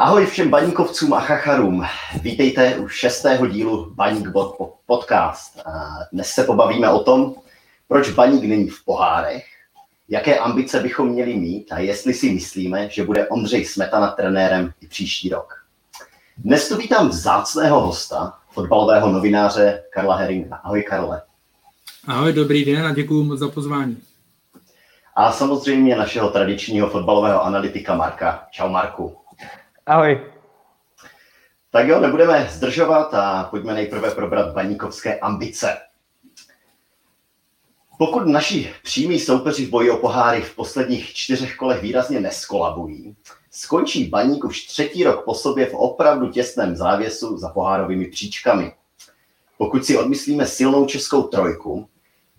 Ahoj všem baníkovcům a chacharům. Vítejte u šestého dílu Baník podcast. Dnes se pobavíme o tom, proč baník není v pohárech, jaké ambice bychom měli mít a jestli si myslíme, že bude Ondřej Smetana trenérem i příští rok. Dnes tu vítám vzácného hosta, fotbalového novináře Karla Heringa. Ahoj Karle. Ahoj, dobrý den a děkuji moc za pozvání. A samozřejmě našeho tradičního fotbalového analytika Marka. Čau Marku. Ahoj. Tak jo, nebudeme zdržovat a pojďme nejprve probrat baníkovské ambice. Pokud naši přímí soupeři v boji o poháry v posledních čtyřech kolech výrazně neskolabují, skončí baník už třetí rok po sobě v opravdu těsném závěsu za pohárovými příčkami. Pokud si odmyslíme silnou českou trojku,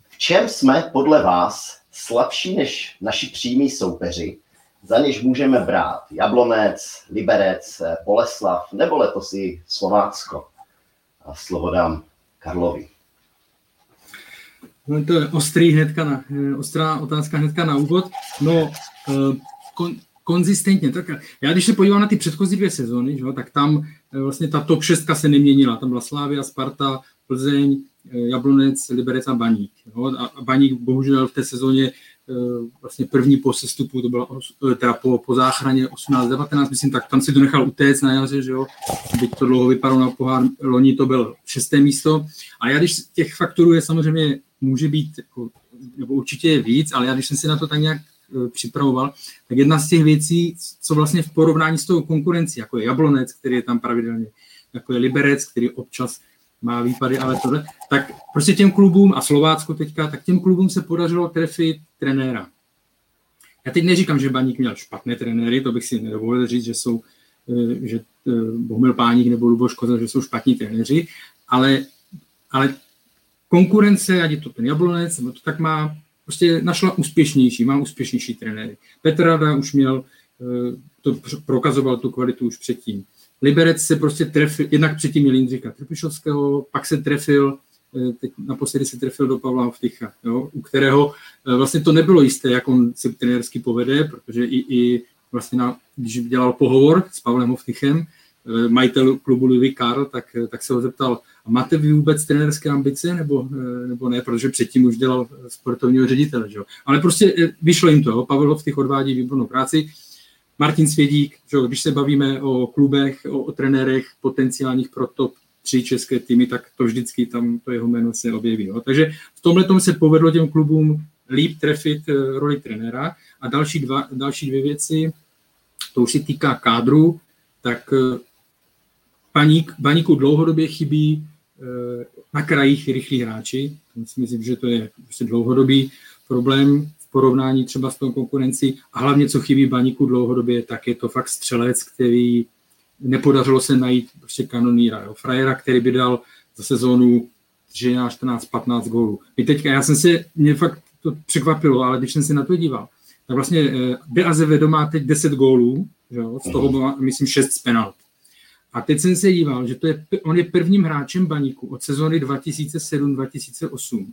v čem jsme podle vás slabší než naši přímí soupeři za něž můžeme brát Jablonec, Liberec, Boleslav nebo letos i Slovácko. A slovo dám Karlovi. No, to je ostrý hnedka na, eh, ostrá otázka hnedka na úvod. No, eh, kon, konzistentně. Tak já když se podívám na ty předchozí dvě sezóny, že, tak tam eh, vlastně ta top 6 se neměnila. Tam byla Slávia, Sparta, Plzeň, Jablonec, Liberec a Baník. Jo? A Baník bohužel v té sezóně vlastně první po sestupu, to bylo eh, teda po, po záchraně 18-19, myslím, tak tam si to nechal utéct na jaře, že jo, byť to dlouho vypadalo na pohár, loni to bylo šesté místo. A já když těch faktorů je samozřejmě, může být, jako, nebo určitě je víc, ale já když jsem si na to tak nějak eh, připravoval, tak jedna z těch věcí, co vlastně v porovnání s tou konkurencí, jako je Jablonec, který je tam pravidelně, jako je Liberec, který občas má výpady, ale tohle, tak prostě těm klubům, a Slovácko teďka, tak těm klubům se podařilo trefit trenéra. Já teď neříkám, že Baník měl špatné trenéry, to bych si nedovolil říct, že jsou, eh, že eh, Bohumil Páník nebo Luboš Kozel, že jsou špatní trenéři, ale, ale konkurence, ať je to ten Jablonec, nebo to tak má, prostě našla úspěšnější, má úspěšnější trenéry. Petr Rada už měl, eh, to prokazoval tu kvalitu už předtím. Liberec se prostě trefil, jednak předtím měl Jindřicha Trpišovského, pak se trefil, eh, teď naposledy se trefil do Pavla Hovtycha, jo, u kterého eh, vlastně to nebylo jisté, jak on si trenérsky povede, protože i, i vlastně na, když dělal pohovor s Pavlem Hovtychem, eh, majitel klubu Louis Karl, tak, tak se ho zeptal, a máte vy vůbec trenérské ambice, nebo, nebo ne, protože předtím už dělal sportovního ředitele. Že? Ale prostě vyšlo jim to, Pavel Hovtych odvádí výbornou práci, Martin Svědík, že když se bavíme o klubech, o, o trenérech potenciálních pro top tři české týmy, tak to vždycky tam to jeho jméno se objeví. Jo. Takže v tomhle tom se povedlo těm klubům líp trefit eh, roli trenéra. A další, dva, další dvě věci, to už se týká kádru, tak eh, baník, baníku dlouhodobě chybí eh, na krajích rychlí hráči. Myslím, že to je prostě dlouhodobý problém porovnání třeba s tou konkurencí a hlavně, co chybí baníku dlouhodobě, tak je to fakt střelec, který nepodařilo se najít prostě kanoníra, jo. frajera, který by dal za sezónu 14-15 gólů. I teďka, já jsem se, mě fakt to překvapilo, ale když jsem se na to díval, tak vlastně eh, De Azevedo má teď 10 gólů, jo, z toho má, myslím, 6 z penalt. A teď jsem se díval, že to je, on je prvním hráčem baníku od sezóny 2007-2008,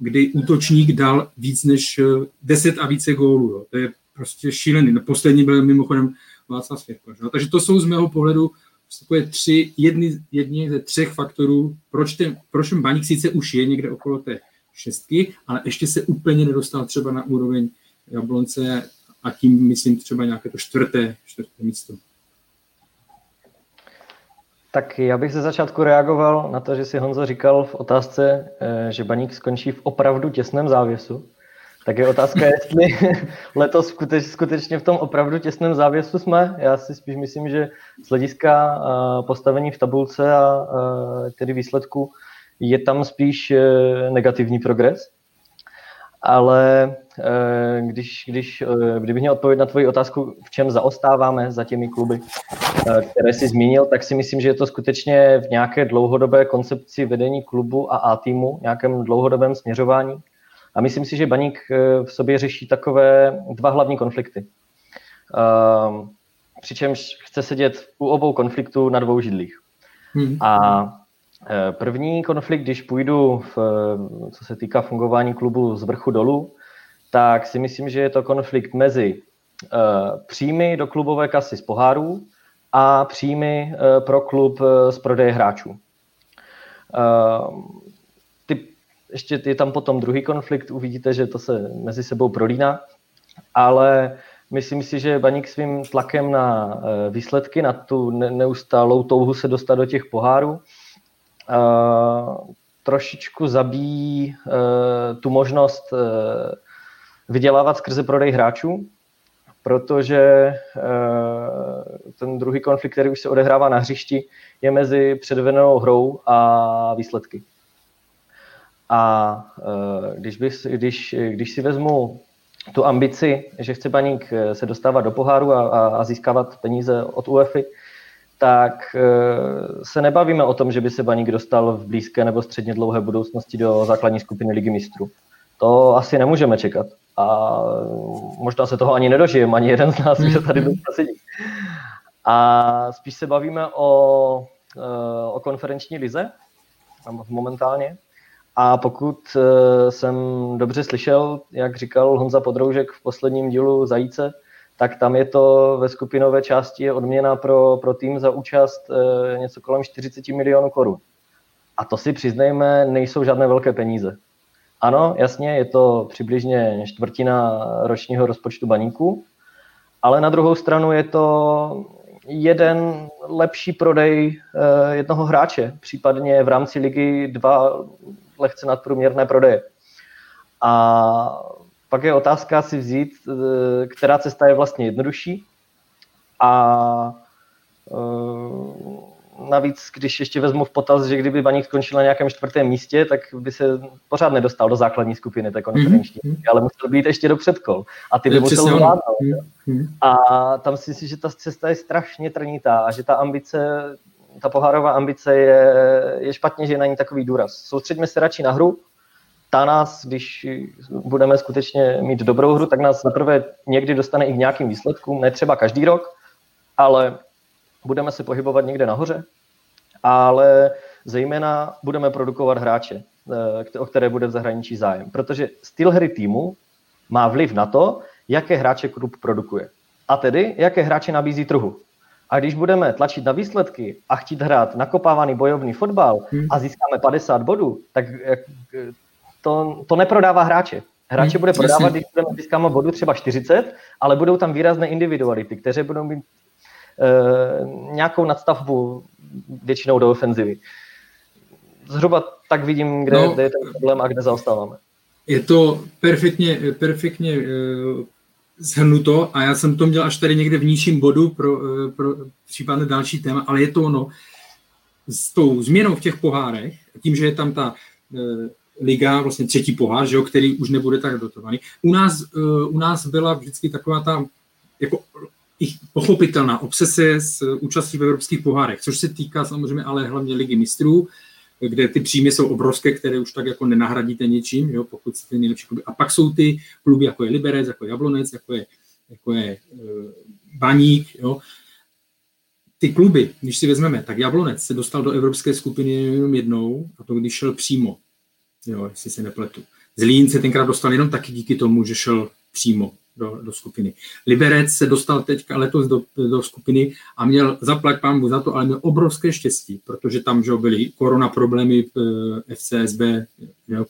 kdy útočník dal víc než 10 eh, a více gólů. Jo. To je prostě šílený. No, poslední byl mimochodem Václav Světko. Takže to jsou z mého pohledu takové tři, jedny, jedni ze třech faktorů, proč ten, proč ten baník sice už je někde okolo té šestky, ale ještě se úplně nedostal třeba na úroveň Jablonce a tím myslím třeba nějaké to čtvrté, čtvrté místo. Tak já bych ze začátku reagoval na to, že si Honzo říkal v otázce, eh, že baník skončí v opravdu těsném závěsu. Tak je otázka, jestli letos skuteč, skutečně v tom opravdu těsném závěsu jsme. Já si spíš myslím, že z hlediska eh, postavení v tabulce a eh, tedy výsledku je tam spíš negativní progres. Ale když, když, kdybych měl odpovědět na tvoji otázku, v čem zaostáváme za těmi kluby, Eh, které jsi zmínil, tak si myslím, že je to skutečně v nějaké dlouhodobé koncepci vedení klubu a A týmu, nějakém dlouhodobém směřování. A myslím si, že Baník eh, v sobě řeší takové dva hlavní konflikty. Ehm, přičemž chce sedět u obou konfliktů na dvou židlích. Hmm. A eh, první konflikt, když půjdu, v, co se týká fungování klubu z vrchu dolů, tak si myslím, že je to konflikt mezi příjmy do klubové kasy z pohárů a příjmy pro klub z prodeje hráčů. Ty, ještě je tam potom druhý konflikt, uvidíte, že to se mezi sebou prolíná, ale myslím si, že Baník svým tlakem na výsledky, na tu neustálou touhu se dostat do těch pohárů, trošičku zabíjí tu možnost vydělávat skrze prodej hráčů, protože eh, ten druhý konflikt, který už se odehrává na hřišti, je mezi předvedenou hrou a výsledky. A eh, když, bys, když, když si vezmu tu ambici, že chce Baník eh, se dostávat do poháru a, a, a získávat peníze od UEFI, tak se nebavíme o tom, že by se Baník dostal v blízké nebo středně dlouhé budoucnosti do základní skupiny Ligy mistrů. To asi nemůžeme čekat. A možná se toho ani nedožijeme, ani jeden z nás, že tady dneska sedí. A spíš se bavíme o, eh, o konferenční lize momentálně. A pokud eh, jsem dobře slyšel, jak říkal Honza Podroužek v posledním dílu Zajíce, tak tam je to ve skupinové části odměna pro, pro tým za účast eh, něco kolem 40 milionů korun. A to si přiznejme, nejsou žádné velké peníze. Ano, jasně, je to přibližně čtvrtina ročního rozpočtu baníků, ale na druhou stranu je to jeden lepší prodej eh, jednoho hráče, případně v rámci ligy dva lehce nadprůměrné prodeje. A pak je otázka si vzít, eh, která cesta je vlastně jednodušší a eh, navíc, když ještě vezmu v potaz, že kdyby Baník skončil na nějakém čtvrtém místě, tak by se pořád nedostal do základní skupiny té konferenční, mm-hmm. ale musel být ještě do předkol a ty by musel zvládnout. Mm-hmm. A tam si myslím, že ta cesta je strašně trnitá a že ta ambice, ta pohárová ambice je, je špatně, že je na ní takový důraz. Soustředíme se radši na hru, ta nás, když budeme skutečně mít dobrou hru, tak nás zaprvé někdy dostane i k nějakým výsledkům, ne třeba každý rok, ale budeme se pohybovat někde nahoře, ale zejména budeme produkovat hráče, eh, o které bude v zahraničí zájem. Protože styl hry týmu má vliv na to, jaké hráče klub produkuje. A tedy, jaké hráče nabízí trhu. A když budeme tlačit na výsledky a chtít hrát nakopávaný bojovný fotbal hmm. a získáme 50 bodů, tak to, to neprodává hráče. Hráče hmm, bude prodávat, když budeme získáme bodů třeba 40, ale budou tam výrazné individuality, které budou mít Eh, nějakou nadstavbu většinou do ofenzivy. Zhruba tak vidím, kde, no, kde je ten problém a kde zaostáváme. Je to perfektně, perfektně uh, zhrnuto a já jsem to měl až tady někde v nižším bodu pro, uh, pro případně další téma, ale je to ono. S tou změnou v těch pohárech, tím, že je tam ta liga, vlastně třetí pohár, že jo, který už nebude tak dotovaný. U nás, uh, u nás byla vždycky taková ta jako pochopitelná obsese s účastí v evropských pohárech, což se týká samozřejmě ale hlavně ligy mistrů, kde ty příjmy jsou obrovské, které už tak jako nenahradíte něčím, jo, pokud jste nejlepší kluby. A pak jsou ty kluby, jako je Liberec, jako je Jablonec, jako je, jako je uh, Baník. Jo. Ty kluby, když si vezmeme, tak Jablonec se dostal do evropské skupiny jenom jednou, a to když šel přímo, jo, jestli se nepletu. Zlín se tenkrát dostal jenom taky díky tomu, že šel přímo do, do skupiny. Liberec se dostal teďka letos do, do skupiny a měl zaplať pámbu za to, ale měl obrovské štěstí, protože tam že byly korona problémy, eh, FCSB,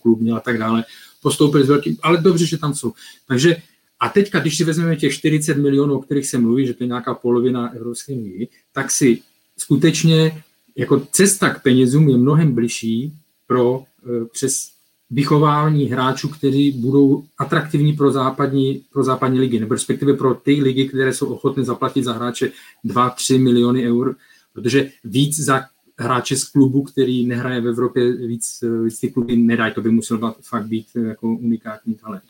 klub měl a tak dále, postoupili s velkým, ale dobře, že tam jsou. Takže a teďka, když si vezmeme těch 40 milionů, o kterých se mluví, že to je nějaká polovina Evropské unie, tak si skutečně jako cesta k penězům je mnohem bližší pro eh, přes vychování hráčů, kteří budou atraktivní pro západní, pro západní ligy, nebo respektive pro ty ligy, které jsou ochotné zaplatit za hráče 2-3 miliony eur, protože víc za hráče z klubu, který nehraje v Evropě, víc, víc ty kluby nedají, to by musel fakt být jako unikátní talent.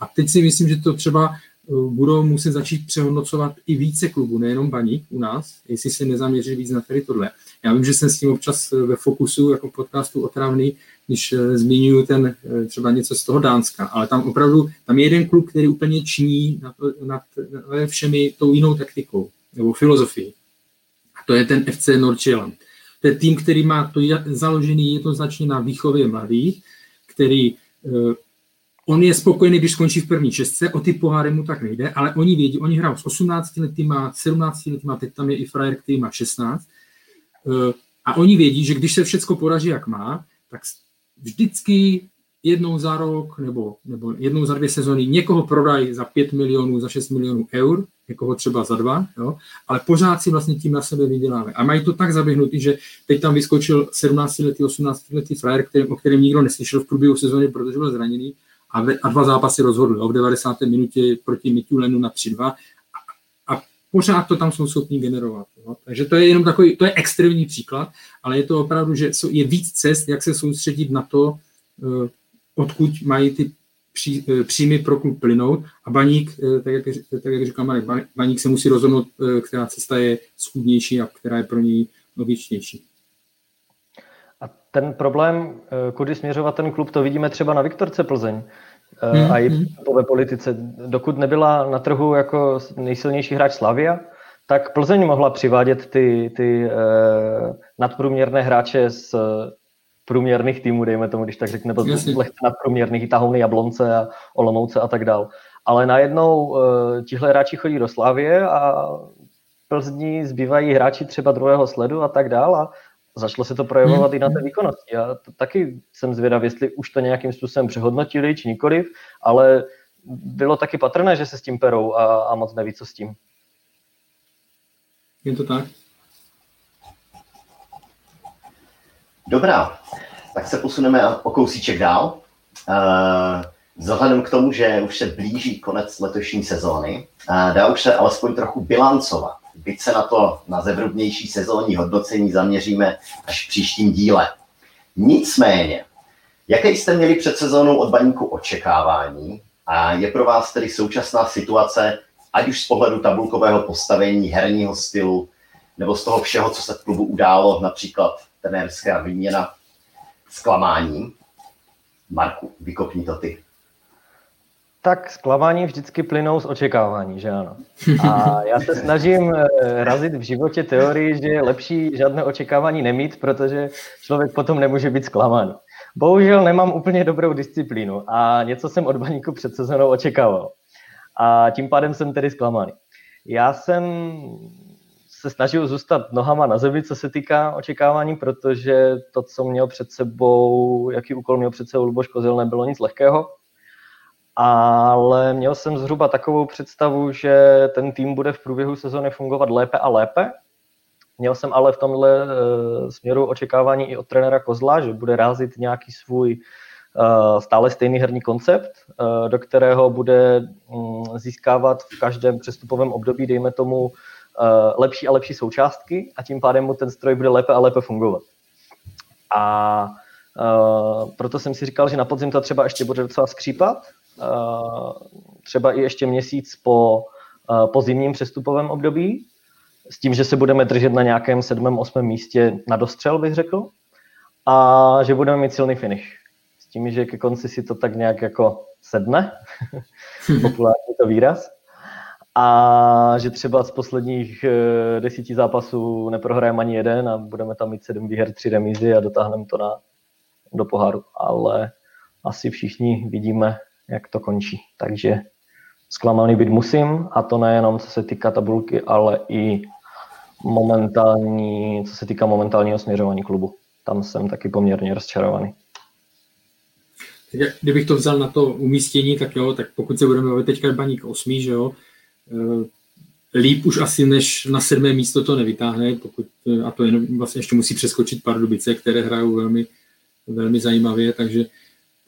A teď si myslím, že to třeba eh, budou muset začít přehodnocovat i více klubů, nejenom Baník u nás, jestli se nezaměří víc na tady tohle. Já vím, že jsem s tím občas ve fokusu jako podcastu otravný, když eh, zmiňuji ten eh, třeba něco z toho Dánska, ale tam opravdu, tam je jeden klub, který úplně činí nad, nad, nad všemi tou jinou taktikou nebo filozofií. A to je ten FC Nordjylland. To je tým, který má to založený jednoznačně na výchově mladých, který eh, on je spokojený, když skončí v první čestce, o ty poháry mu tak nejde, ale oni vědí, oni hrajou s 18 letýma, 17 letýma, teď tam je i frajer, který má 16. Eh, a oni vědí, že když se všechno podaří, jak má, tak vždycky jednou za rok nebo, nebo jednou za dvě sezony někoho prodají za 5 milionů, za 6 milionů eur, někoho třeba za dva, jo? ale pořád si vlastně tím na sebe vyděláme. A mají to tak zaběhnutý, že teď tam vyskočil 17-letý, 18-letý frajer, který, o kterém nikdo neslyšel v průběhu sezóny, protože byl zraněný a, ve, a dva zápasy rozhodl. Jo? V 90. minutě proti Mitu Lenu na 3-2 a, a pořád to tam jsou schopni generovat. Jo? Takže to je jenom takový, to je extrémní příklad, ale je to opravdu, že je víc cest, jak se soustředit na to, eh, odkud mají ty pří, eh, příjmy pro klub plynout a baník, eh, tak jak, tak jak říkal Marek, baník se musí rozhodnout, která cesta je schůdnější a která je pro něj logičnější. Ten problém, kudy směřovat ten klub, to vidíme třeba na Viktorce Plzeň. Hmm. A i hmm. ve politice. Dokud nebyla na trhu jako nejsilnější hráč Slavia, tak Plzeň mohla přivádět ty, ty eh, nadprůměrné hráče z průměrných týmů, dejme tomu, když tak řekne, lehce nadprůměrných, tahouny Jablonce a Olomouce a tak dál. Ale najednou uh, tihle hráči chodí do Slávie a Plzni zbývají hráči třeba druhého sledu a tak dál a začalo se to projevovat hmm. i na té výkonnosti. Já to, taky jsem zvědav, jestli už to nějakým způsobem přehodnotili, či nikoliv, ale bylo taky patrné, že se s tím perou a, a moc neví, co s tím. Je to tak? Dobrá, tak se posuneme o kousíček dál. Eh, vzhledem k tomu, že už se blíží konec letošní sezóny, eh, dá už se alespoň trochu bilancovat. Byť se na to na zevrubnější sezónní hodnocení zaměříme až v příštím díle. Nicméně, jaké jste měli před sezónou od baníku očekávání a je pro vás tedy současná situace, ať už z pohledu tabulkového postavení, herního stylu, nebo z toho všeho, co se v klubu událo, například trenérská výměna, zklamáním? Marku, vykopni to ty. Tak zklamání vždycky plynou z očekávání, že ano. A já se snažím eh, razit v životě teorii, že je lepší žádné očekávání nemít, protože člověk potom nemůže být zklamán. Bohužel nemám úplně dobrou disciplínu a něco jsem od baníku před sezónou očekával. A tím pádem jsem tedy zklamaný. Já jsem se snažil zůstat nohama na zemi, co se týká očekávání, protože to, co měl před sebou, jaký úkol měl před sebou Luboš Kozel, nebylo nic lehkého. Ale měl jsem zhruba takovou představu, že ten tým bude v průběhu sezóny fungovat lépe a lépe. Měl jsem ale v tomhle uh, směru očekávání i od trenéra Kozla, že bude rázit nějaký svůj uh, stále stejný herní koncept, uh, do kterého bude um, získávat v každém přestupovém období, dejme tomu, Eh, lepší a lepší součástky a tím pádem mu ten stroj bude lépe a lépe fungovat. A proto jsem si říkal, že na podzim to třeba ještě bude docela skřípat, třeba i ještě měsíc po, uh, po zimním přestupovém období, s tím, že se budeme držet na nějakém sedmém, osmém místě na dostřel, bych řekl, a že budeme mít silný finish. S tím, že ke konci si to tak nějak jako sedne, populární to výraz a že třeba z posledních eh, desíti zápasů neprohrajeme ani jeden a budeme tam mít sedm výher, tři remízy a dotáhneme to na, do poháru. Ale asi všichni vidíme, jak to končí. Takže zklamaný být musím a to nejenom co se týká tabulky, ale i momentální, co se týká momentálního směřování klubu. Tam jsem taky poměrně rozčarovaný. Kdybych to vzal na to umístění, tak jo, tak pokud se budeme bavit teďka baník osmý, že jo, Eh, líp už asi než na sedmé místo to nevytáhne, pokud, eh, a to jenom vlastně ještě musí přeskočit pár dubice, které hrajou velmi, velmi zajímavě, takže,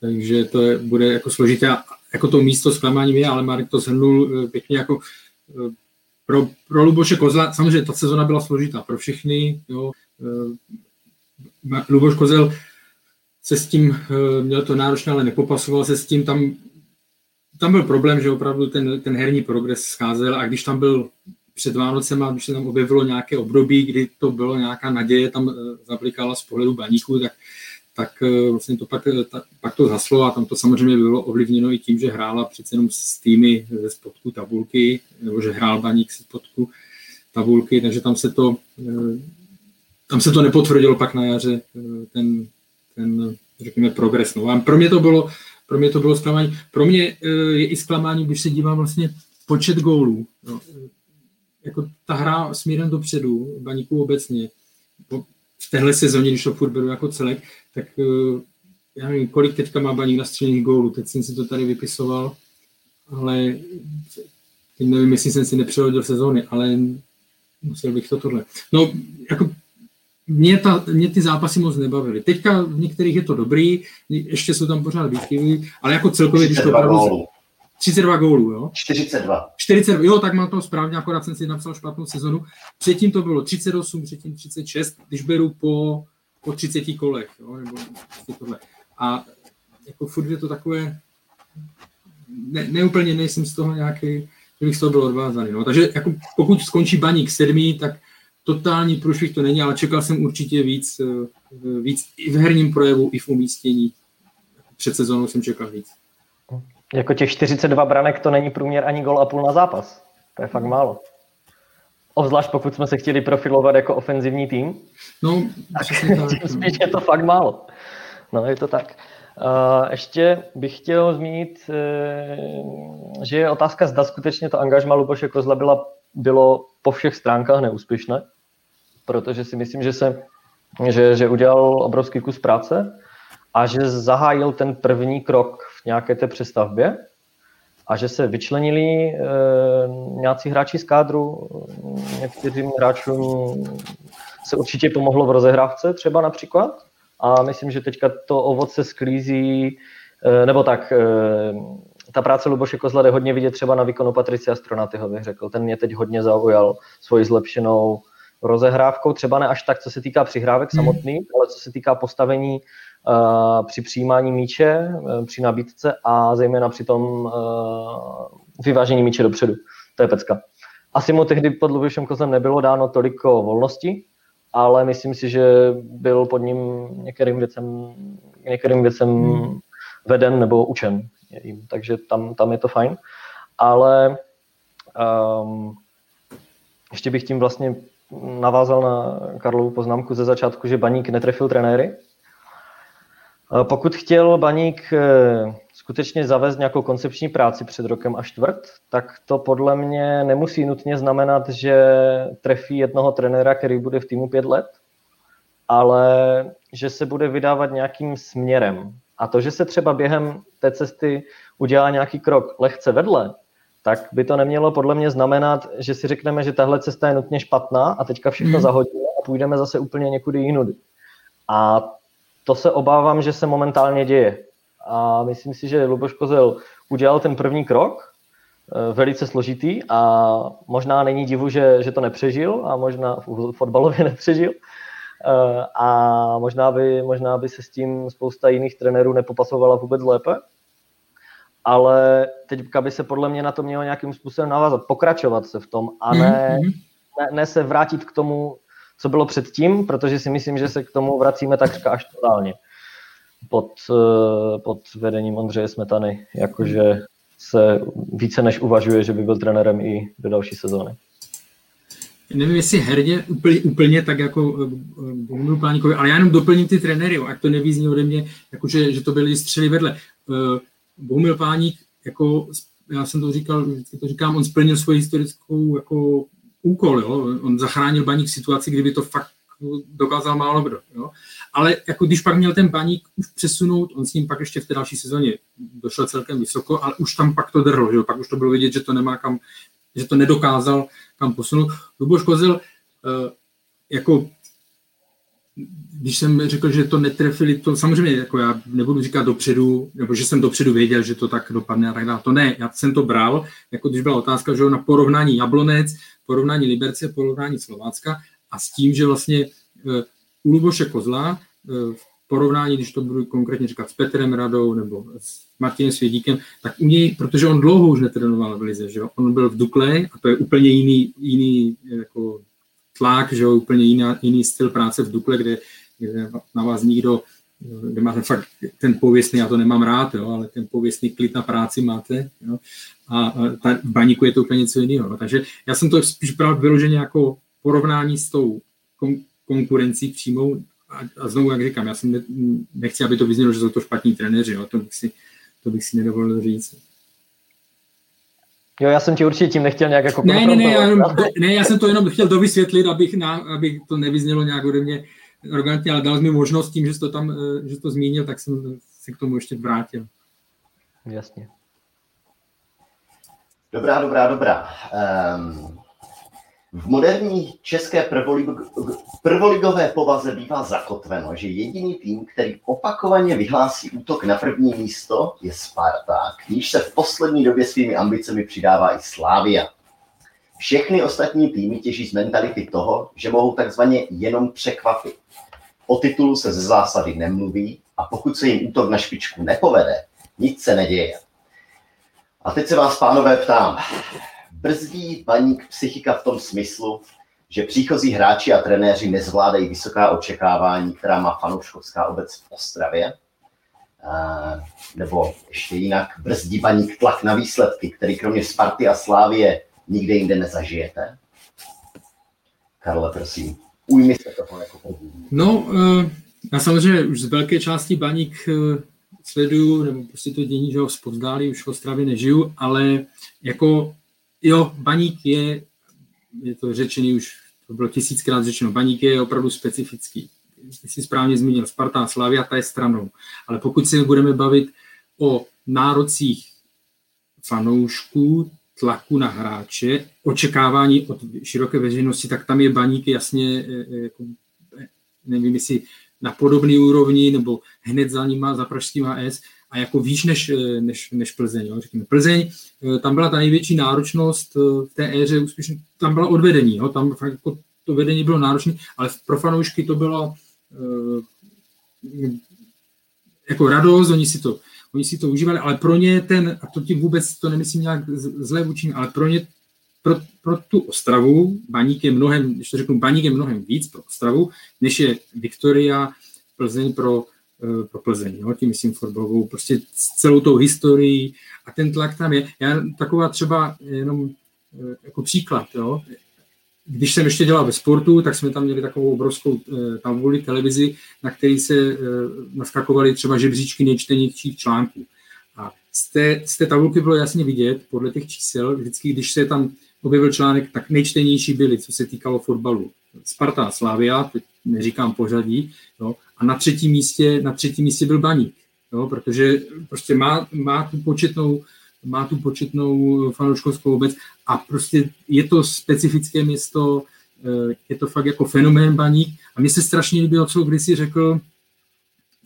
takže to je, bude jako složité. Jako to místo s klamáním ale Marek to shrnul eh, pěkně jako pro, pro Luboše Kozla, samozřejmě ta sezona byla složitá pro všechny, jo. Luboš Kozel se s tím, měl to náročné, ale nepopasoval se s tím, tam tam byl problém, že opravdu ten, ten herní progres scházel a když tam byl před Vánocem, když se tam objevilo nějaké období, kdy to bylo nějaká naděje tam eh, zaplikala z pohledu baníku, tak, tak eh, vlastně to pak, eh, ta, pak to zaslo a tam to samozřejmě bylo ovlivněno i tím, že hrála přece jenom s týmy ze spodku tabulky, nebo že hrál baník ze spodku tabulky, takže tam se to, tam se to nepotvrdilo pak na jaře, ten, ten řekněme, progres. No pro mě to bylo pro mě to bylo zklamání. Pro mě je i zklamání, když se dívám vlastně počet gólů. No, jako ta hra směrem dopředu, baníků obecně, v téhle sezóně, když to furt beru jako celek, tak uh, já nevím, kolik teďka má baník na střelných gólů, teď jsem si to tady vypisoval, ale teď nevím, jestli jsem si nepřehodil sezóny, ale musel bych to tohle. No, jako mě, ta, mě ty zápasy moc nebavily. Teďka v některých je to dobrý, ještě jsou tam pořád výkyvy, ale jako celkově, když to opravdu... 32 gólů, jo? 42. 40, jo, tak mám to správně, akorát jsem si napsal špatnou sezonu. Předtím to bylo 38, předtím 36, když beru po, po 30 kolech, jo, nebo tohle. A jako furt je to takové, ne, neúplně nejsem z toho nějaký, že bych z toho byl odvázaný. No. Takže jako pokud skončí baník sedmý, tak totální průšvih to není, ale čekal jsem určitě víc, eh, víc i v herním projevu, i v umístění. Před sezónou jsem čekal víc. Jako těch 42 branek to není průměr ani gol a půl na zápas. To je fakt málo. Obzvlášť pokud jsme se chtěli profilovat jako ofenzivní tým, no, tak tím spíš je to fakt málo. No, je to tak. Uh, ještě bych chtěl zmínit, uh, že je otázka, zda skutečně to angažma Luboše Kozla byla, bylo po všech stránkách neúspěšné, protože si myslím, že se že, že udělal obrovský kus práce a že zahájil ten první krok v nějaké té přestavbě a že se vyčlenili e, nějací hráči z kádru, některým hráčům se určitě pomohlo v rozehrávce třeba například a myslím, že teďka to ovoce sklízí, e, nebo tak, e, ta práce Luboše Kozla jde hodně vidět třeba na výkonu Patricia Stronatyho, bych řekl. Ten mě teď hodně zaujal svoji zlepšenou rozehrávkou, třeba ne až tak, co se týká přihrávek hmm. samotných, ale co se týká postavení při přijímání míče, uh, při nabídce a zejména při tom uh, vyvážení míče dopředu. To je pecka. Asi mu tehdy pod Lubošem Kozlem nebylo dáno toliko volnosti, ale myslím si, že byl pod ním některým věcem, některým věcem hmm. veden nebo učen. Takže tam, tam je to fajn. Ale um, ještě bych tím vlastně navázal na Karlovu poznámku ze začátku, že Baník netrefil trenéry. Pokud chtěl Baník eh, skutečně zavést nějakou koncepční práci před rokem a čtvrt, tak to podle mě nemusí nutně znamenat, že trefí jednoho trenéra, který bude v týmu pět let, ale že se bude vydávat nějakým směrem. A to, že se třeba během té cesty udělá nějaký krok lehce vedle, tak by to nemělo podle mě znamenat, že si řekneme, že tahle cesta je nutně špatná a teďka všechno hmm. zahodíme a půjdeme zase úplně někudy jinudy. A to se obávám, že se momentálně děje. A myslím si, že Luboš Kozel udělal ten první krok, eh, velice složitý a možná není divu, že, že to nepřežil a možná v fotbalově nepřežil. Eh, a možná by, možná by se s tím spousta jiných trenérů nepopasovala vůbec lépe ale teďka by se podle mě na to mělo nějakým způsobem navázat, pokračovat se v tom a ne, mm-hmm. ne, ne se vrátit k tomu, co bylo předtím, protože si myslím, že se k tomu vracíme takřka až totálně pod, eh, pod vedením Ondřeje Smetany, jakože se více než uvažuje, že by byl trenérem i do další sezóny. Nevím, jestli herně úplně, úplně tak jako eh, Bohumil Pláníkovi, ale já jenom doplním ty trenéry, ať to nevízní ode mě, jakože, že to byly střely vedle. Eh, Bohumil Páník, jako, já jsem to říkal, vždycky to říkám, on splnil svoji historickou jako, úkol, jo? on zachránil baník situaci, kdyby to fakt dokázal málo kdo. Jo? Ale jako když pak měl ten baník už přesunout, on s ním pak ještě v té další sezóně došel celkem vysoko, ale už tam pak to drhlo, jo? pak už to bylo vidět, že to nemá kam, že to nedokázal kam posunout. Luboš Kozel eh, jako když jsem řekl, že to netrefili, to samozřejmě jako já nebudu říkat dopředu, nebo že jsem dopředu věděl, že to tak dopadne a tak dále. To ne, já jsem to bral, jako když byla otázka, že na porovnání Jablonec, porovnání Liberce, porovnání Slovácka a s tím, že vlastně u Luboše Kozla uh, v porovnání, když to budu konkrétně říkat s Petrem Radou nebo s Martinem Svědíkem, tak u něj, protože on dlouho už netrénoval v Lize, že on byl v Dukle a to je úplně jiný, jiný jako tlak, že jo, úplně jiná, jiný styl práce v Dukle, kde, kde na vás nikdo, kde máte fakt ten pověstný, já to nemám rád, jo, ale ten pověstný klid na práci máte. Jo, a, ta, v baníku je to úplně něco jiného. Takže já jsem to spíš bral vyloženě jako porovnání s tou kon, konkurencí přímou a, a znovu, jak říkám, já jsem ne, nechci, aby to vyznělo, že jsou to špatní trenéři, jo, to, si, to bych si nedovolil říct. Jo, já jsem ti určitě tím nechtěl nějak jako ne, ne, ne, já, jenom, ne, já jsem to jenom chtěl dovysvětlit, abych, na, abych to nevyznělo nějak ode mě arrogantně, ale dal mi možnost tím, že jsi to tam eh, že jsi to zmínil, tak jsem se k tomu ještě vrátil. Jasně. Dobrá, dobrá, dobrá. Um, v moderní české prvoligové povaze bývá zakotveno, že jediný tým, který opakovaně vyhlásí útok na první místo, je Sparta, níž se v poslední době svými ambicemi přidává i Slávia. Všechny ostatní týmy těží z mentality toho, že mohou takzvaně jenom překvapit. O titulu se ze zásady nemluví a pokud se jim útok na špičku nepovede, nic se neděje. A teď se vás, pánové, ptám. Brzdí baník psychika v tom smyslu, že příchozí hráči a trenéři nezvládají vysoká očekávání, která má fanouškovská obec v Ostravě? nebo ještě jinak, brzdí baník tlak na výsledky, který kromě Sparty a Slávie nikde jinde nezažijete? Karle, prosím, ujmi se toho jako první. No, eh, já samozřejmě už z velké části baník eh, sleduju, nebo prostě to dění, že ho spozdálí, už v Ostravě nežiju, ale jako jo, baník je, je to řečený už, to bylo tisíckrát řečeno, baník je opravdu specifický. Ty jsi správně zmínil, Sparta Slavia, ta je stranou. Ale pokud se budeme bavit o nárocích fanoušků, tlaku na hráče, očekávání od široké veřejnosti, tak tam je baník jasně, e, e, jako, e, nevím, jestli na podobné úrovni, nebo hned za nima, za pražským AS, a jako výš než, než, než Plzeň. Jo. Řekněme. Plzeň, tam byla ta největší náročnost v té éře úspěšně, tam byla odvedení, jo. tam fakt jako to vedení bylo náročné, ale pro fanoušky to bylo jako radost, oni si to oni si to užívali, ale pro ně ten, a to tím vůbec to nemyslím nějak zlé vůči ale pro ně, pro, pro tu Ostravu, Baník je mnohem, když to řeknu, Baník je mnohem víc pro Ostravu, než je Viktoria, Plzeň pro, eh, pro Plzeň, jo? tím myslím fotbalovou, prostě celou tou historií a ten tlak tam je. Já taková třeba jenom eh, jako příklad, jo? když jsem ještě dělal ve sportu, tak jsme tam měli takovou obrovskou eh, tabuli televizi, na který se eh, naskakovaly třeba žebříčky nejčtenějších článků. A z té, z té tabulky bylo jasně vidět, podle těch čísel, vždycky, když se tam objevil článek, tak nejčtenější byly, co se týkalo fotbalu. Sparta, Slavia, teď neříkám pořadí, jo, a na třetím místě, na třetím místě byl Baník, jo, protože prostě má, má tu početnou má tu početnou fanouškovskou obec a prostě je to specifické město, eh, je to fakt jako fenomén baník. A mně se strašně líbilo, co kdysi řekl,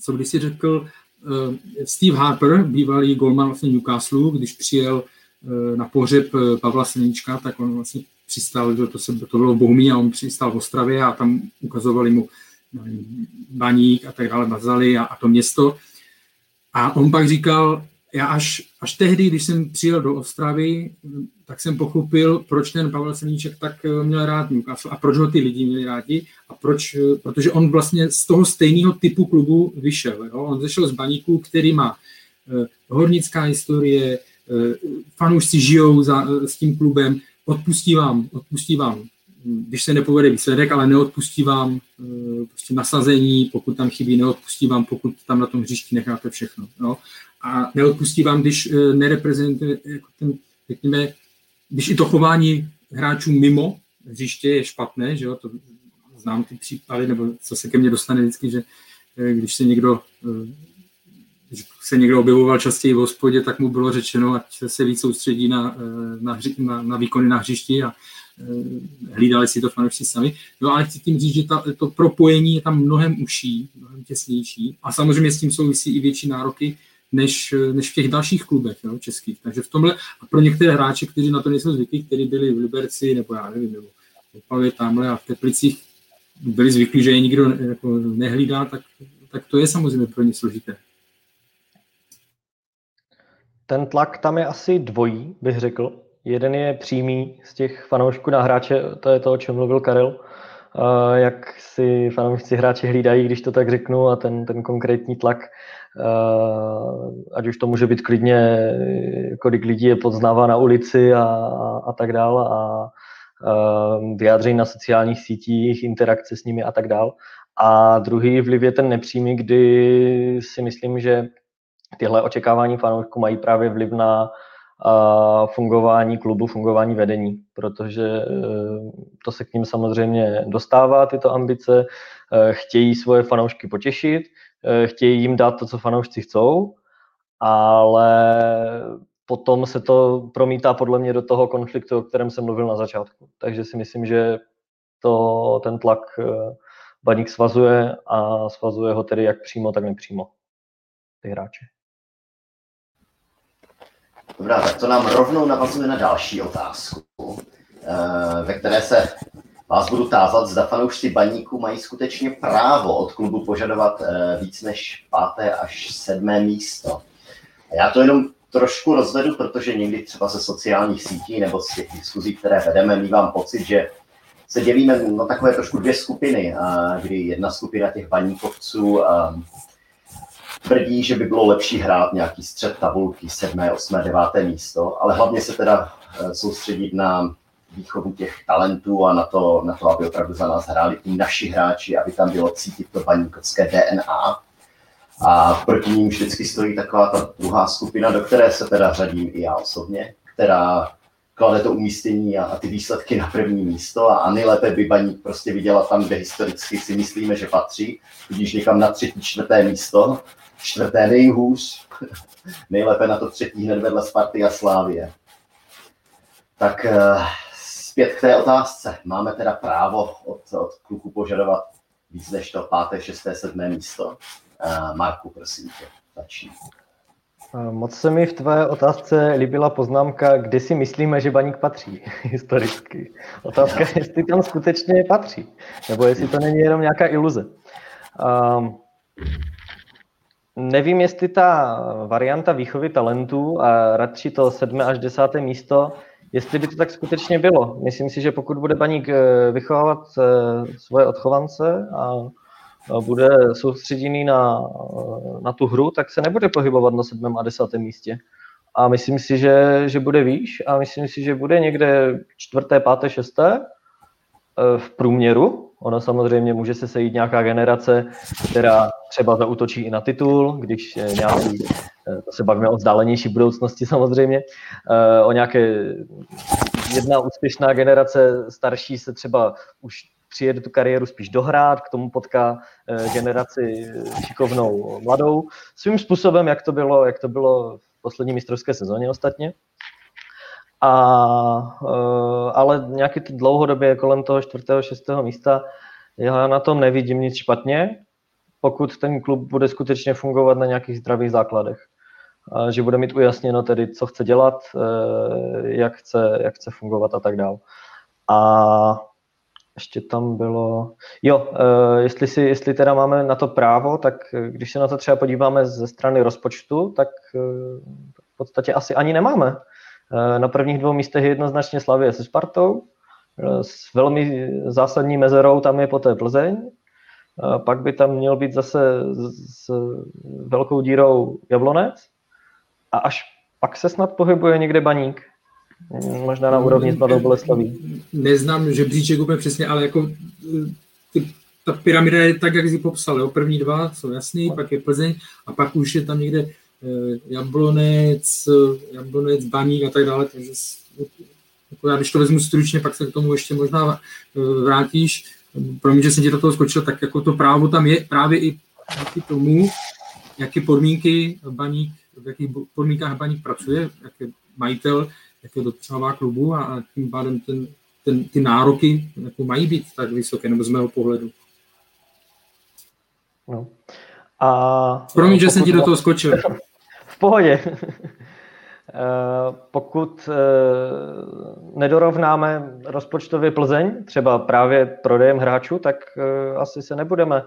co kdysi řekl uh, Steve Harper, bývalý golman vlastně Newcastle, když přijel na pohřeb Pavla Seníčka, tak on vlastně přistal, že to, se, to bylo v Bohumí a on přistal v Ostravě a tam ukazovali mu baník a tak dále, bazali a, a to město. A on pak říkal, já až, až tehdy, když jsem přijel do Ostravy, tak jsem pochopil, proč ten Pavel Seníček tak eh, měl rád Newcastle a proč ho ty lidi měli rádi a proč, eh, protože on vlastně z toho stejného typu klubu vyšel. Jo? On zešel z baníku, který má uh, hornická historie, fanoušci žijou za, s tím klubem, odpustí vám, odpustí vám, když se nepovede výsledek, ale neodpustí vám prostě nasazení, pokud tam chybí, neodpustí vám, pokud tam na tom hřišti necháte všechno. Jo? a neodpustí vám, když eh, nereprezentuje jako ten, řekněme, když i to chování hráčů mimo hřiště je špatné, že jo, to znám ty případy, nebo co se ke mně dostane vždycky, že eh, když se někdo eh, když se někdo objevoval častěji v hospodě, tak mu bylo řečeno, ať se víc soustředí na, na, hři, na, na výkony na hřišti a hlídali si to fanoušci sami. No ale chci tím říct, že ta, to propojení je tam mnohem užší, mnohem těsnější a samozřejmě s tím souvisí i větší nároky než, než v těch dalších klubech jo, českých. Takže v tomhle, a pro některé hráče, kteří na to nejsou zvyklí, kteří byli v Liberci, nebo já nevím, nebo v Opavě, tamhle a v Teplicích, byli zvyklí, že je nikdo jako nehlídá, tak, tak to je samozřejmě pro ně složité. Ten tlak tam je asi dvojí, bych řekl. Jeden je přímý z těch fanoušků na hráče, to je to, o čem mluvil Karel, jak si fanoušci hráči hlídají, když to tak řeknu, a ten, ten konkrétní tlak ať už to může být klidně, kolik lidí je poznává na ulici a, a tak dále a vyjádření na sociálních sítích, interakce s nimi a tak dále. A druhý vliv je ten nepřímý, kdy si myslím, že tyhle očekávání fanoušků mají právě vliv na fungování klubu, fungování vedení, protože to se k ním samozřejmě dostává, tyto ambice, chtějí svoje fanoušky potěšit, chtějí jim dát to, co fanoušci chcou, ale potom se to promítá podle mě do toho konfliktu, o kterém jsem mluvil na začátku. Takže si myslím, že to ten tlak eh, Baník svazuje a svazuje ho tedy jak přímo, tak nepřímo ty hráče. Dobrá, tak to nám rovnou navazuje na další otázku, eh, ve které se vás budu tázat, zda fanoušci baníku mají skutečně právo od klubu požadovat eh, víc než páté až sedmé místo. A já to jenom trošku rozvedu, protože někdy třeba ze sociálních sítí nebo z těch diskuzí, které vedeme, mývám pocit, že se dělíme na takové trošku dvě skupiny, kdy jedna skupina těch baníkovců tvrdí, že by bylo lepší hrát nějaký střed tabulky, sedmé, osmé, deváté místo, ale hlavně se teda e, soustředit na výchovu těch talentů a na to, na to, aby opravdu za nás hráli i naši hráči, aby tam bylo cítit to baníkovské DNA. A proti ním vždycky stojí taková ta druhá skupina, do které se teda řadím i já osobně, která klade to umístění a, a ty výsledky na první místo a, a nejlépe by Baník prostě viděla tam, kde historicky si myslíme, že patří, tudíž někam na třetí, čtvrté místo, čtvrté nejhůř, nejlépe na to třetí hned vedle Sparty a Slávie. Tak eh, zpět k té otázce. Máme teda právo od, od kluku požadovat víc než to páté, šesté, sedmé místo. Uh, Marku, prosím tě, začni. Moc se mi v tvé otázce líbila poznámka, kde si myslíme, že baník patří historicky. Otázka je, jestli tam skutečně patří, nebo jestli to není jenom nějaká iluze. Um, nevím, jestli ta varianta výchovy talentů a radši to sedmé až desáté místo, jestli by to tak skutečně bylo. Myslím si, že pokud bude baník eh, vychovávat eh, svoje odchovance a bude soustředěný na, na tu hru, tak se nebude pohybovat na sedmém a desátém místě. A myslím si, že, že bude výš a myslím si, že bude někde čtvrté, páté, šesté eh, v průměru. Ono samozřejmě může se sejít nějaká generace, která třeba zautočí i na titul, když nějaký, eh, to se bavíme o vzdálenější budoucnosti samozřejmě, eh, o nějaké jedna úspěšná generace starší se třeba už přijede tu kariéru spíš dohrát, k tomu potká eh, generaci šikovnou mladou. Svým způsobem, jak to bylo, jak to bylo v poslední mistrovské sezóně ostatně. A, eh, ale nějaký to dlouhodobě kolem toho čtvrtého, šestého místa, já na tom nevidím nic špatně, pokud ten klub bude skutečně fungovat na nějakých zdravých základech. A že bude mít ujasněno tedy, co chce dělat, eh, jak chce, jak chce fungovat a tak dále. A ještě tam bylo, jo, uh, jestli, si, jestli teda máme na to právo, tak eh, když se na to třeba podíváme ze strany rozpočtu, tak v podstatě asi ani nemáme. Na prvních dvou místech je jednoznačně Slavie se Spartou, s velmi zásadní mezerou tam je poté Plzeň, pak by tam měl být zase s, velkou dírou Jablonec a až pak se snad pohybuje někde baník. Možná na úrovni s Mladou Boleslaví. Neznám žebříček úplně přesně, ale jako ty, ta pyramida je tak, jak jsi popsal. Jo? První dva jsou jasný, pak je Plzeň a pak už je tam někde Jablonec, Jablonec, Baník a tak dále. Takže jako já, když to vezmu stručně, pak se k tomu ještě možná eh, vrátíš. Pro mě, že jsem ti do toho skočil, tak jako to právo tam je právě i díky tomu, jaké podmínky Baník, v jakých podmínkách Baník pracuje, jak je majitel, jak je dopřává klubu a tím pádem ten, ten, ty nároky jako mají být tak vysoké, nebo z mého pohledu. No. A Promiň, že jsem ti do toho skočil. Pohodě. Eh, pokud eh, nedorovnáme rozpočtově Plzeň, třeba právě prodejem hráčů, tak eh, asi se nebudeme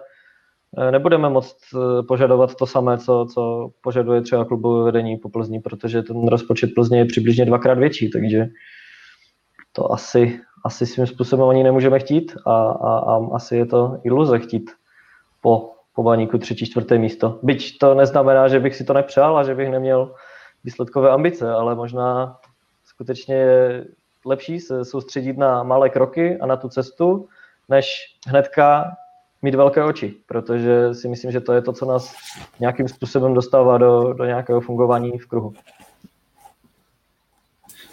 nebudeme moct eh, požadovat to samé, co, co požaduje třeba klubové vedení po Plzni, protože ten rozpočet Plzně je přibližně dvakrát větší, takže to asi, asi svým způsobem ani nemůžeme chtít a, a, a asi je to iluze chtít po, po baníku třetí, čtvrté místo. Byť to neznamená, že bych si to nepřál a že bych neměl výsledkové ambice, ale možná skutečně lepší se soustředit na malé kroky a na tu cestu, než hnedka mít velké oči, protože si myslím, že to je to, co nás nějakým způsobem dostává do, do nějakého fungování v kruhu.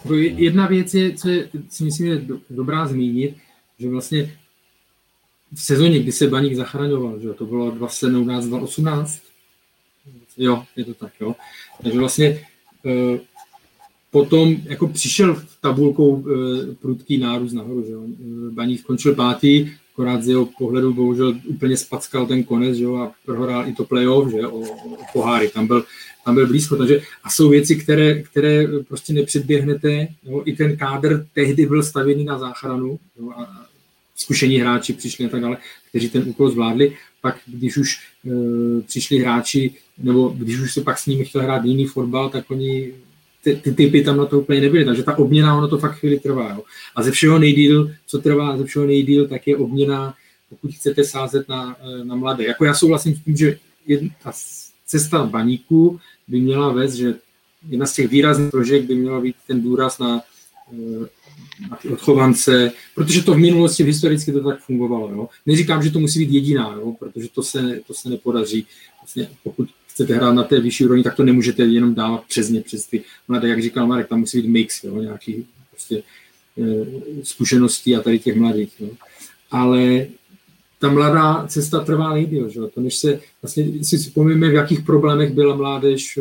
Jako jedna věc je, co je, si myslím, je dobrá zmínit, že vlastně v sezóně, kdy se Baník zachraňoval, že to bylo 2017, 2018, jo, je to tak, jo. Takže vlastně e, potom jako přišel v tabulkou e, prudký nárůst nahoru, že jo. Eh, Baník skončil pátý, akorát z jeho pohledu bohužel úplně spackal ten konec, že jo, a prohrál i to playoff, že o, o poháry, tam byl, tam byl blízko, takže a jsou věci, které, které prostě nepředběhnete, jo, i ten kádr tehdy byl stavěný na záchranu, jo, a zkušení hráči přišli a tak dále, kteří ten úkol zvládli, pak když už e, přišli hráči, nebo když už se pak s nimi chtěl hrát jiný fotbal, tak oni ty, ty typy tam na to úplně nebyly, takže ta obměna, ono to fakt chvíli trvá. Jo. A ze všeho nejdíl, co trvá ze všeho nejdíl, tak je obměna, pokud chcete sázet na, eh, na mladé. Jako já souhlasím s tím, že jedna, ta cesta baníku by měla vést, že jedna z těch výrazných prožek by měla být ten důraz na, eh, na ty odchovance, protože to v minulosti v historicky to tak fungovalo. Jo. Neříkám, že to musí být jediná, jo, protože to se, to se nepodaří. Vlastně, pokud chcete hrát na té vyšší úrovni, tak to nemůžete jenom dávat přes ně, přes ty mladé, jak říkal Marek, tam musí být mix, jo, nějaký prostě, e, zkušeností a tady těch mladých. Jo. Ale ta mladá cesta trvá nejdýl, že? to než se, vlastně si vzpomíme, v jakých problémech byla mládež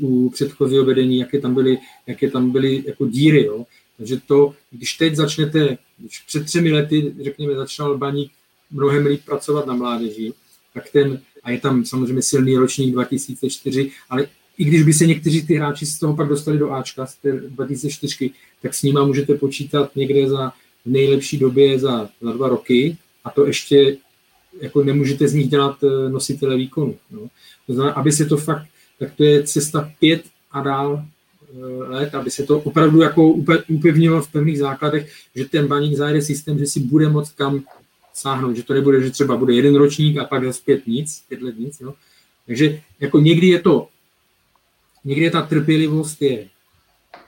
u předchozího vedení, jaké tam byly, jaké tam byly jako díry, jo. Takže to, když teď začnete, když před třemi lety, řekněme, začal Baník mnohem líp pracovat na mládeži, tak ten a je tam samozřejmě silný ročník 2004, ale i když by se někteří ty hráči z toho pak dostali do Ačka, z té 2004, tak s nima můžete počítat někde za v nejlepší době za, za dva roky a to ještě jako nemůžete z nich dělat eh, nositele výkonu. No. To znamená, aby se to fakt, tak to je cesta pět a dál let, aby se to opravdu jako upevnilo v pevných základech, že ten baník zajde systém, že si bude moct kam sáhnout, že to nebude, že třeba bude jeden ročník a pak zase pět nic, pět let nic. Jo. Takže jako někdy je to, někdy je ta trpělivost je,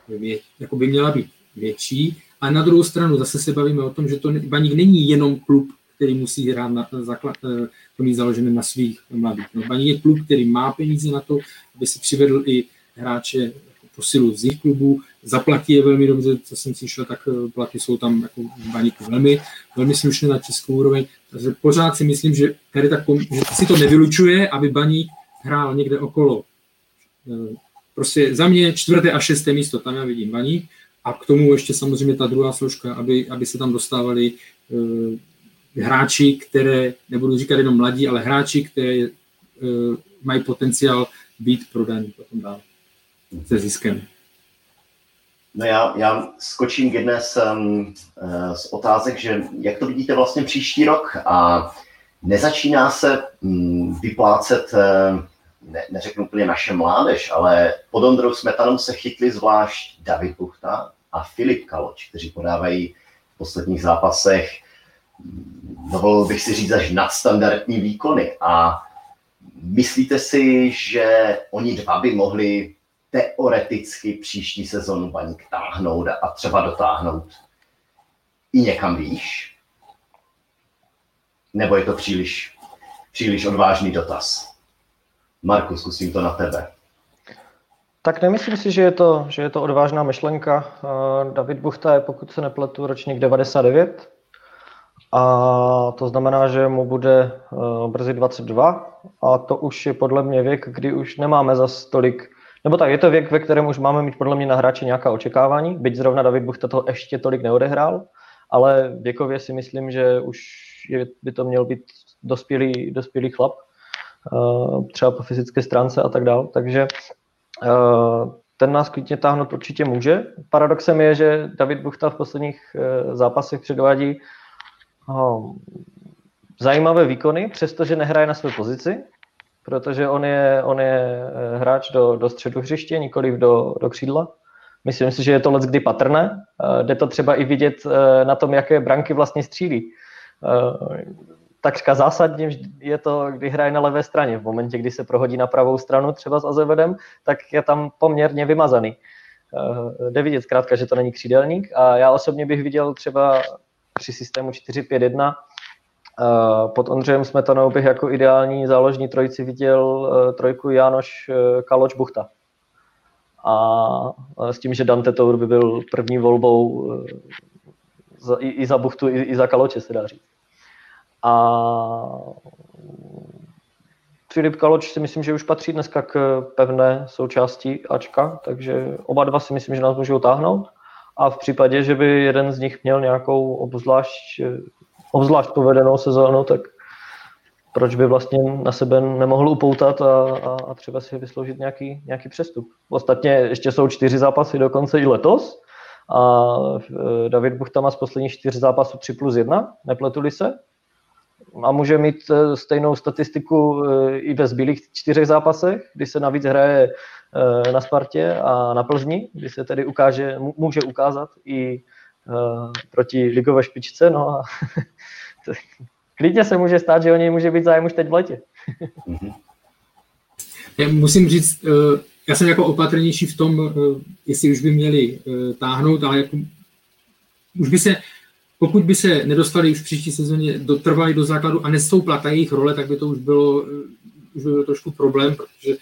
je jako by měla být větší, a na druhou stranu zase se bavíme o tom, že to Baník není jenom klub, který musí hrát na základ, eh, to mít založené na svých mladých. No, Baník je klub, který má peníze na to, aby si přivedl i hráče posilu z jejich klubů, zaplatí je velmi dobře, co jsem slyšel, tak eh, platy jsou tam jako v baníku velmi, velmi slušné na českou úroveň, takže pořád si myslím, že tady tak, že si to nevylučuje, aby baník hrál někde okolo. Eh, prostě za mě čtvrté a šesté místo, tam já vidím baník, a k tomu ještě samozřejmě ta druhá složka, aby, aby se tam dostávali uh, hráči, které, nebudu říkat jenom mladí, ale hráči, které mají potenciál být prodaní potom dál se ziskem. No já, já skočím k jedné z, um, z otázek, že jak to vidíte vlastně příští rok a nezačíná se um, vyplácet, ne, neřeknu úplně naše mládež, ale pod Ondrou Smetanou se chytli zvlášť David Buchta a Filip Kaloč, kteří podávají v posledních zápasech, dovolil bych si říct, až nadstandardní výkony. A myslíte si, že oni dva by mohli teoreticky příští sezonu baník táhnout a třeba dotáhnout i někam výš? Nebo je to příliš, příliš odvážný dotaz? Marku, zkusím to na tebe. Tak nemyslím si, že je to, že je to odvážná myšlenka. David Buchta je, pokud se nepletu, ročník 99. A to znamená, že mu bude e, brzy 22 a to už je podle mě věk, kdy už nemáme za tolik nebo tak, je to věk, ve kterém už máme mít podle mě na hráči nějaká očekávání, byť zrovna David Buchta to ještě tolik neodehrál, ale věkově si myslím, že už je, by to měl být dospělý, dospělý chlap, uh, třeba po fyzické stránce a tak dále. Takže uh, ten nás klidně táhnout určitě může. Paradoxem je, že David Buchta v posledních uh, zápasech předvádí zajímavé výkony, přestože nehraje na své pozici, protože on je, on je eh, hráč do, do středu hřiště, nikoli do, do křídla. Myslím si, že je to let kdy patrné. Eh, jde to třeba i vidět eh, na tom, jaké branky vlastně střílí. Takřka zásadně je to, kdy hraje na levé straně. V momentě, kdy se prohodí na pravou stranu třeba s Azevedem, tak je tam poměrně vymazaný. Jde vidět zkrátka, že to není křídelník a já osobně bych viděl třeba při systému 4-5-1 Pod Ondřejem Smetanou bych jako ideální záložní trojici viděl trojku Jánoš Kaloč Buchta. A s tím, že Dante Tour by byl první volbou i, za Buchtu, i, i za Kaloče, se dá říct. A Filip Kaloč si myslím, že už patří dneska k pevné součástí Ačka, takže oba dva si myslím, že nás můžou táhnout. A v případě, že by jeden z nich měl nějakou obzvlášť, obzvlášť povedenou sezónu, tak proč by vlastně na sebe nemohl upoutat a, a, a třeba si vysloužit nějaký, nějaký přestup. Ostatně ještě jsou čtyři zápasy dokonce i letos a e, David Buchta má z posledních čtyř zápasů 3 plus 1, nepletuli se, a může mít e, stejnou statistiku e, i ve zbylých čtyřech zápasech, kdy se navíc hraje na Spartě a na Plzni, kdy se tedy ukáže, může ukázat i proti ligové špičce. No a klidně se může stát, že o něj může být zájem už teď v letě. Mhm. Já musím říct, já jsem jako opatrnější v tom, eh, jestli už by měli eh, táhnout, ale jako, už by se, pokud by se nedostali už v příští sezóně, dotrvali do základu a nestoupla ta jejich role, tak by to už bylo, eh, už by bylo trošku problém, protože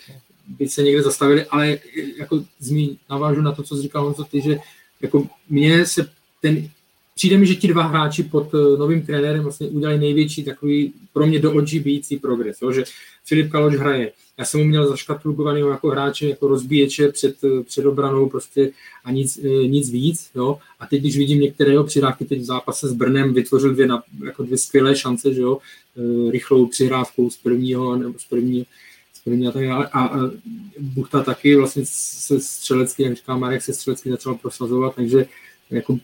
by se někde zastavili, ale jako zmíň, navážu na to, co jsi říkal Honzo, ty, že jako mně se ten, přijde mi, že ti dva hráči pod novým trenérem vlastně udělali největší takový pro mě do očí bíjící progres, jo, že Filip Kaloč hraje já jsem ho měl zaškatulkovaný jako hráče, jako rozbíječe před, před obranou prostě a nic, e, nic víc. Jo? A teď, když vidím některé jeho přihrávky, teď v zápase s Brnem vytvořil dvě, jako dvě skvělé šance, že jo? Rychlou přihrávkou z prvního, nebo z prvního, z prvního a. A, a Buchta taky vlastně se střelecky, jak říká Marek, se střelecky začal prosazovat, takže jako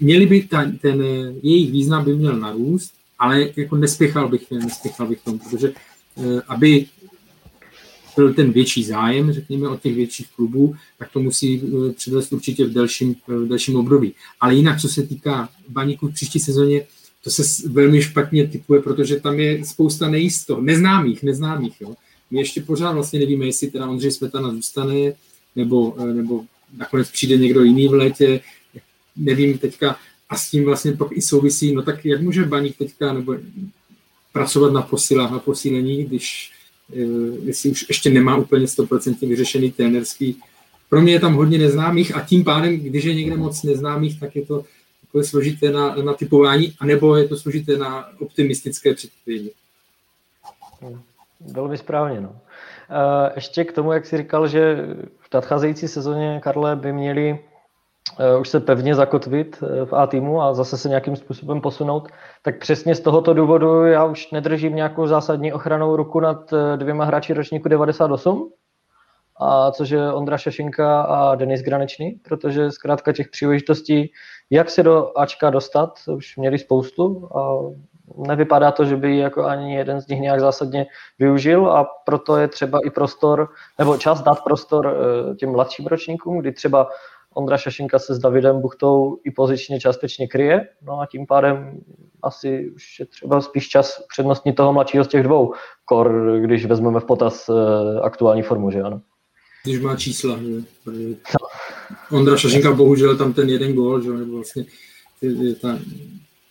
měli by ta, ten jejich význam by měl narůst, ale jako nespěchal bych, nespěchal bych tomu, protože e, aby byl ten větší zájem, řekněme, od těch větších klubů, tak to musí eh, předvést určitě v delším, v delším období. Ale jinak, co se týká baníků v příští sezóně, to se velmi špatně typuje, protože tam je spousta nejistot, neznámých, neznámých. Jo. My ještě pořád vlastně nevíme, jestli teda Ondřej Smetana zůstane, nebo, eh, nebo nakonec přijde někdo jiný v létě. Nevím teďka, a s tím vlastně pak i souvisí, no tak jak může baník teďka nebo pracovat na posilách, na posílení, když Eh, jestli už ještě nemá úplně 100% vyřešený trenerský. Pro mě je tam hodně neznámých a tím pádem, když je někde moc neznámých, tak je to takové složité na, na typování, anebo je to složité na optimistické předpovědi. Velmi správně. No. Eh, ještě k tomu, jak jsi říkal, že v nadcházející sezóně, Karle, by měli Eh, už se pevně zakotvit eh, v A týmu a zase se nějakým způsobem posunout, tak přesně z tohoto důvodu já už nedržím nějakou zásadní ochranou ruku nad eh, dvěma hráči ročníku 98, a což je Ondra Šašinka a Denis Granečný, protože zkrátka těch příležitostí, jak se do Ačka dostat, už měli spoustu a nevypadá to, že by jako ani jeden z nich nějak zásadně využil a proto je třeba i prostor, nebo čas dát prostor těm mladším ročníkům, kdy třeba Ondra Šašinka se s Davidem Buchtou i pozičně částečně kryje, no a tím pádem asi už je třeba spíš čas přednostní toho mladšího z těch dvou, kor, když vezmeme v potaz uh, aktuální formu, že ano. Když má čísla, že? No. Ondra Šašinka bohužel tam ten jeden gól, že nebo vlastně ty, ta,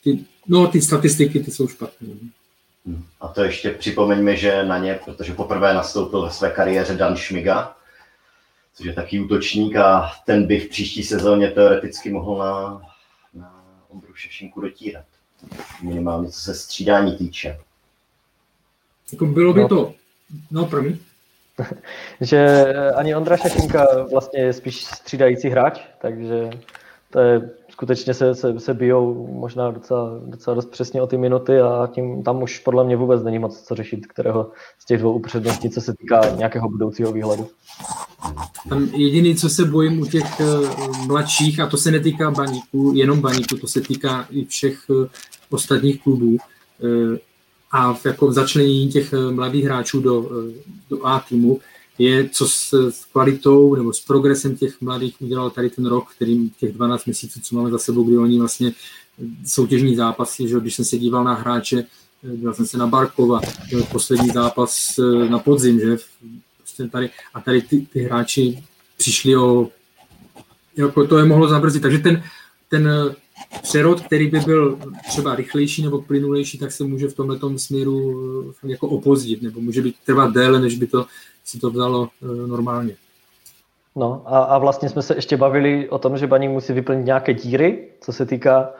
ty, no ty statistiky, ty jsou špatné. A to ještě připomeňme, že na ně, protože poprvé nastoupil ve své kariéře Dan Šmiga, což je taky útočník a ten by v příští sezóně teoreticky mohl na, na Ondru Šešinku dotírat. Minimálně co se střídání týče. Jako bylo by no. to, no promiň. že ani Ondra Šešinka vlastně je spíš střídající hráč, takže to je skutečně se, se, se bijou možná docela, docela dost přesně o ty minuty a tím tam už podle mě vůbec není moc co řešit, kterého z těch dvou upředností, co se týká nějakého budoucího výhledu. Tam jediný, co se bojím u těch uh, mladších, a to se netýká baníků, jenom baníků, to se týká i všech uh, ostatních klubů, uh, a v, jako začlenění těch mladých hráčů do, do A týmu, je, co s, s kvalitou nebo s progresem těch mladých udělal tady ten rok, kterým těch 12 měsíců, co máme za sebou, kdy oni vlastně soutěžní zápasy, že když jsem se díval na hráče, díval jsem se na Barkova, poslední zápas na podzim, že prostě tady, a tady ty, ty hráči přišli o, jako to je mohlo zabrzdit, takže ten, ten přerod, který by byl třeba rychlejší nebo plynulejší, tak se může v tomto směru eh, jako opozdit, nebo může být trvat déle, než by to si to vzalo eh, normálně. No a, a vlastně jsme se ještě bavili o tom, že baník musí vyplnit nějaké díry, co se týká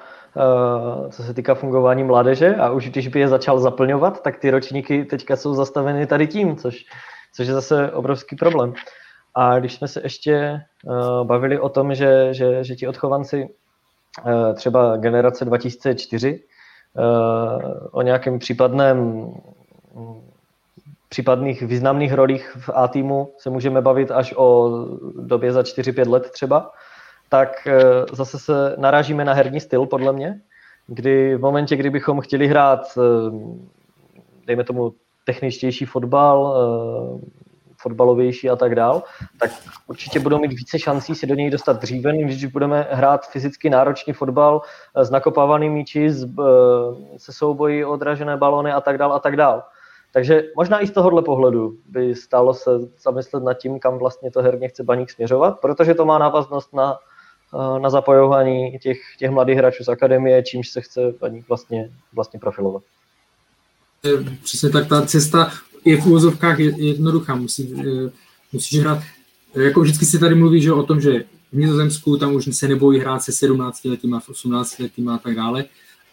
co se týká fungování mládeže a už když by je začal zaplňovat, tak ty ročníky teďka jsou zastaveny tady tím, což, což je zase obrovský problém. A když jsme se ještě uh, bavili o tom, že, že, že ti odchovanci uh, třeba generace 2004 uh, o nějakém případném případných významných rolích v A týmu se můžeme bavit až o době za 4-5 let třeba, tak eh, zase se narážíme na herní styl, podle mě, kdy v momentě, kdybychom chtěli hrát, eh, dejme tomu, techničtější fotbal, eh, fotbalovější a tak dál, tak určitě budou mít více šancí si do něj dostat dříve, když budeme hrát fyzicky náročný fotbal s nakopávanými míči, se souboji, odražené balony a tak dál a tak dál. Takže možná i z tohohle pohledu by stálo se zamyslet nad tím, kam vlastně to herně chce baník směřovat, protože to má návaznost na, eh, na zapojování těch, těch mladých hráčů z akademie, čímž se chce baník vlastně, vlastně profilovat. Přesně tak, ta cesta je v úvozovkách jednoduchá, musí, eh, musíš hrát, jako vždycky se tady mluví že o tom, že v Nizozemsku tam už se nebojí hrát se 17 letýma, 18 letýma a tak dále,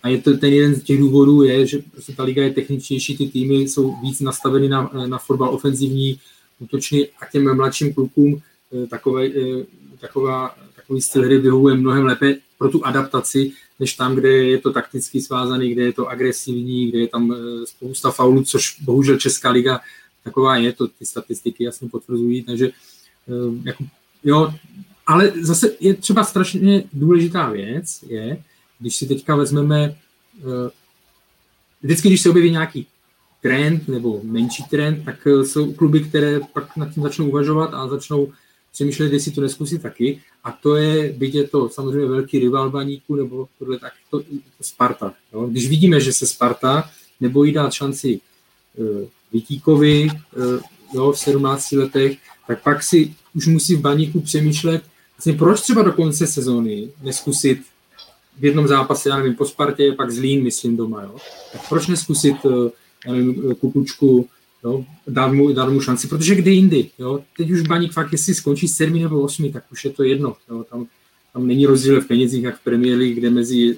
a je to ten jeden z těch důvodů je, že prostě ta liga je techničnější, ty týmy jsou víc nastaveny na, na fotbal ofenzivní, útočný a těm mladším klukům eh, takové, eh, taková, takový styl hry vyhovuje mnohem lépe pro tu adaptaci, než tam, kde je to takticky svázaný, kde je to agresivní, kde je tam eh, spousta faulů, což bohužel Česká liga taková je, to ty statistiky jasně potvrzují, takže jako, jo, ale zase je třeba strašně důležitá věc, je, když si teďka vezmeme, eh, vždycky, když se objeví nějaký trend nebo menší trend, tak jsou kluby, které pak nad tím začnou uvažovat a začnou přemýšlet, jestli to neskusit taky. A to je, byť je to samozřejmě velký rival baníku, nebo tohle, tak to, to Sparta. Jo? Když vidíme, že se Sparta nebojí dát šanci uh, Vitíkovi uh, jo, v 17 letech, tak pak si už musí v baníku přemýšlet, vlastně proč třeba do konce sezóny neskusit v jednom zápase, já nevím, po Spartě, pak Zlín, myslím, doma, jo. Tak proč neskusit, eh, já nevím, eh, Kukučku, jo, dát mu, dát mu šanci, protože kdy jindy, jo. Teď už Baník fakt, jestli skončí sedmi nebo osmi, tak už je to jedno, jo. Tam, tam není rozdíl v penězích, jak v Premier League, kde mezi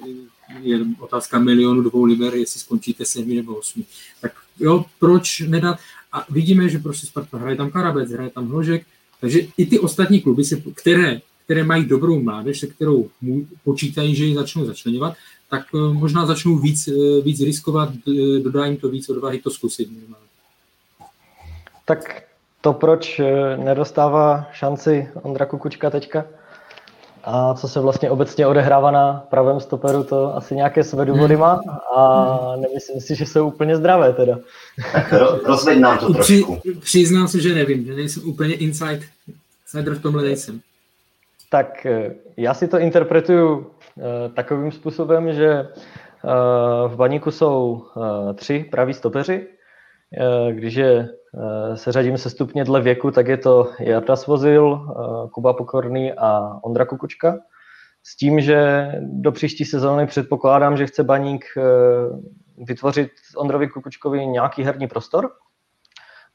je otázka milionu, dvou liber, jestli skončíte sedmi nebo osmi. Tak jo, proč nedat? A vidíme, že prostě Sparta hraje tam Karabec, hraje tam Hložek, takže i ty ostatní kluby, které které mají dobrou mládež, se kterou počítají, že ji začnou začlenovat, tak eh, možná začnou víc, eh, víc riskovat, eh, dodá jim to víc odvahy to zkusit. Tak to, proč nedostává šanci Ondra Kukučka teďka a co se vlastně obecně odehrává na pravém stoperu, to asi nějaké své důvody hmm. má a nemyslím si, že jsou úplně zdravé teda. Tak rozveď nám to trošku. Při, přiznám se, že nevím, že nejsem úplně inside, insider v tomhle nejsem. Tak eh, já si to interpretuju eh, takovým způsobem, že eh, v baníku jsou tři praví stopeři. Když je, se řadím se stupně dle věku, tak je to Jarda Svozil, Kuba Pokorný a Ondra Kukučka. S tím, že do příští sezóny předpokládám, že chce baník vytvořit Ondrovi Kukučkovi nějaký herní prostor,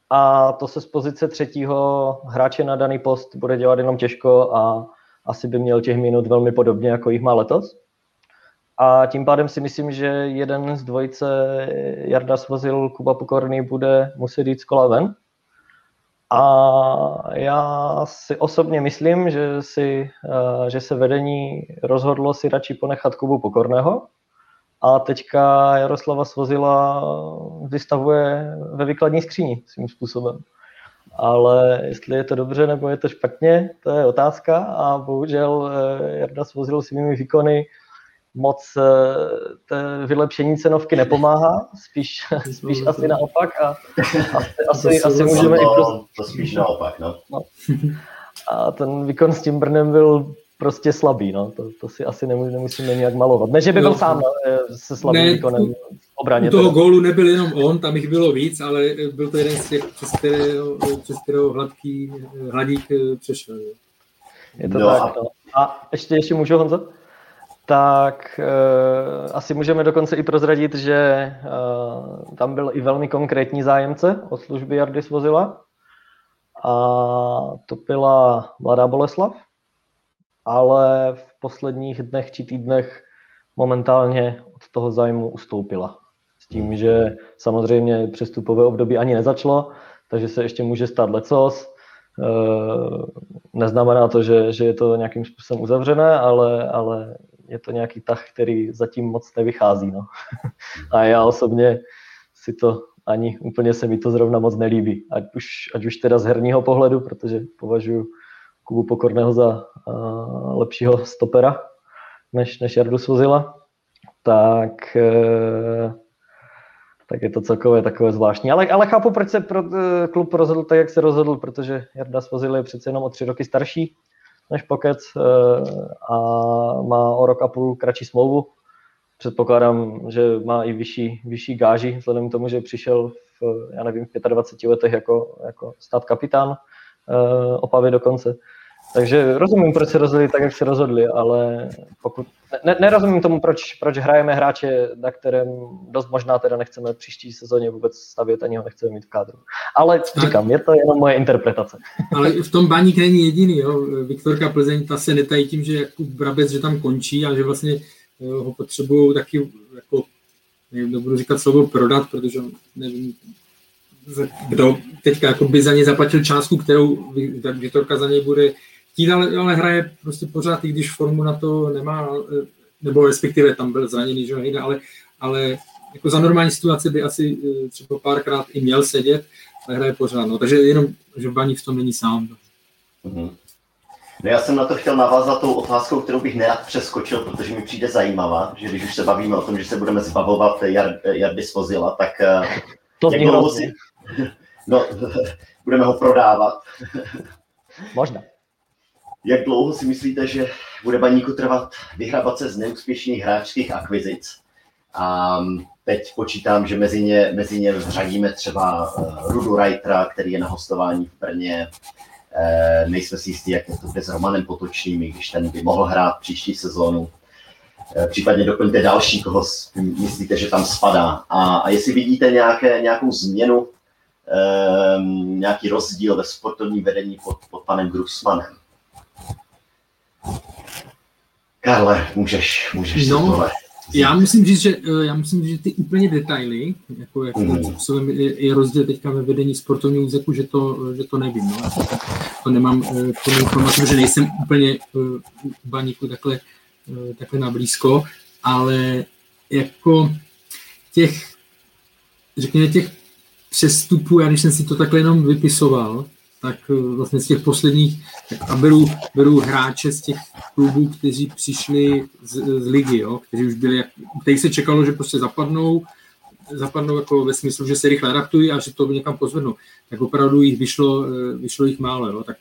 a to se z pozice třetího hráče na daný post bude dělat jenom těžko a asi by měl těch minut velmi podobně, jako jich má letos. A tím pádem si myslím, že jeden z dvojice Jarda Svozil, Kuba Pokorný bude muset jít z kola ven. A já si osobně myslím, že, si, eh, že se vedení rozhodlo si radši ponechat Kubu Pokorného. A teďka Jaroslava Svozila vystavuje ve výkladní skříni svým způsobem ale jestli je to dobře nebo je to špatně, to je otázka a bohužel eh, Jarda Svozil svými výkony moc eh, té vylepšení cenovky nepomáhá, spíš, spíš asi naopak a asi, asi, asi můžeme i prostě... To spíš naopak, no. no. A ten výkon s tím Brnem byl prostě slabý, no. To, to si asi nemusíme, nějak malovat. Ne, že by byl sám no, eh, se slabým ne, výkonem obraně. U toho teda. gólu nebyl jenom on, tam jich bylo víc, ale byl to jeden z těch, přes kterého, přes kterého hladký, hladík eh, přešel. Je to no tak, a... no. A ještě, ještě můžu, Honzo? Tak uh, asi můžeme dokonce i prozradit, že uh, tam byl i velmi konkrétní zájemce o služby Jardy Svozila. A to byla Mladá Boleslav, ale v posledních dnech či týdnech momentálně od toho zájmu ustoupila. S tím, že samozřejmě přestupové období ani nezačalo, takže se ještě může stát lecos. Eh, neznamená to, že, že je to nějakým způsobem uzavřené, ale, ale je to nějaký tah, který zatím moc nevychází. No. A já osobně si to ani úplně se mi to zrovna moc nelíbí. Ať už, ať už teda z herního pohledu, protože považuji Kubu Pokorného za uh, lepšího stopera než, než Jardu Svozila, tak, uh, tak je to celkově takové zvláštní. Ale, ale chápu, proč se pro, uh, klub rozhodl tak, jak se rozhodl, protože Jarda Svozil je přece jenom o tři roky starší než Pokec uh, a má o rok a půl kratší smlouvu. Předpokládám, že má i vyšší, vyšší gáži, vzhledem k tomu, že přišel v, já nevím, v 25 letech jako, jako stát kapitán uh, Opavy dokonce. Takže rozumím, proč se rozhodli tak, jak se rozhodli, ale pokud ne, nerozumím tomu, proč, proč hrajeme hráče, na kterém dost možná teda nechceme příští sezóně vůbec stavět, ani ho nechceme mít v kádru. Ale říkám, je to jenom moje interpretace. Ale v tom baník není jediný. Jo. Viktorka Plzeň ta se netají tím, že Jakub Brabec, že tam končí a že vlastně eh, ho potřebují taky jako nevím, budu říkat slovo prodat, protože nevím, kdo teďka jako by za ně zaplatil částku, kterou Viktorka za něj bude chtít, ale, ale hraje prostě pořád, i když formu na to nemá, nebo respektive tam byl zraněný, že nejde, ale, ale jako za normální situace by asi eh, třeba párkrát i měl sedět, ale hraje pořád. No. Takže jenom, že Baník v tom není sám. Mm-hmm. No já jsem na to chtěl navázat tou otázkou, kterou bych nerad přeskočil, protože mi přijde zajímavá, že když už se bavíme o tom, že se budeme zbavovat Jar, Jardy Svozila, tak eh, to jak dlouho si... No, budeme ho prodávat. Možná. Jak dlouho si myslíte, že bude baníku trvat vyhrabat se z neúspěšných hráčských akvizic? A teď počítám, že mezi ně, mezi ně řadíme třeba uh, Rudu Reitera, který je na hostování v Brně. Uh, nejsme si jistí, jak to bude s Romanem Potočným, když ten by mohl hrát příští sezónu. Uh, případně doplňte další, koho myslíte, že tam spadá. A, a jestli vidíte nějaké, nějakou změnu, um, nějaký rozdíl ve sportovním vedení pod, pod panem Grusmanem. Karle, můžeš, můžeš no, tohle. Já musím říct, že eh, já musím říct, že ty úplně detaily, jako jak mm. způsobem je, je rozdíl teďka ve vedení sportovního úzeku, že to, že to nevím. No. To nemám k tomu informaci, že nejsem úplně u baníku takhle, eh, takhle na blízko, ale jako těch, řekněme, těch přestupů, já když jsem si to takhle jenom vypisoval, tak eh, vlastně z těch posledních, a beru, beru hráče z těch klubů, kteří přišli z, z ligy, jo, kteří už byli, kteří se čekalo, že prostě zapadnou, zapadnou jako ve smyslu, že se rychle adaptují a že to někam pozvednou. Tak opravdu jich vyšlo, eh, vyšlo jich málo. Jo. Tak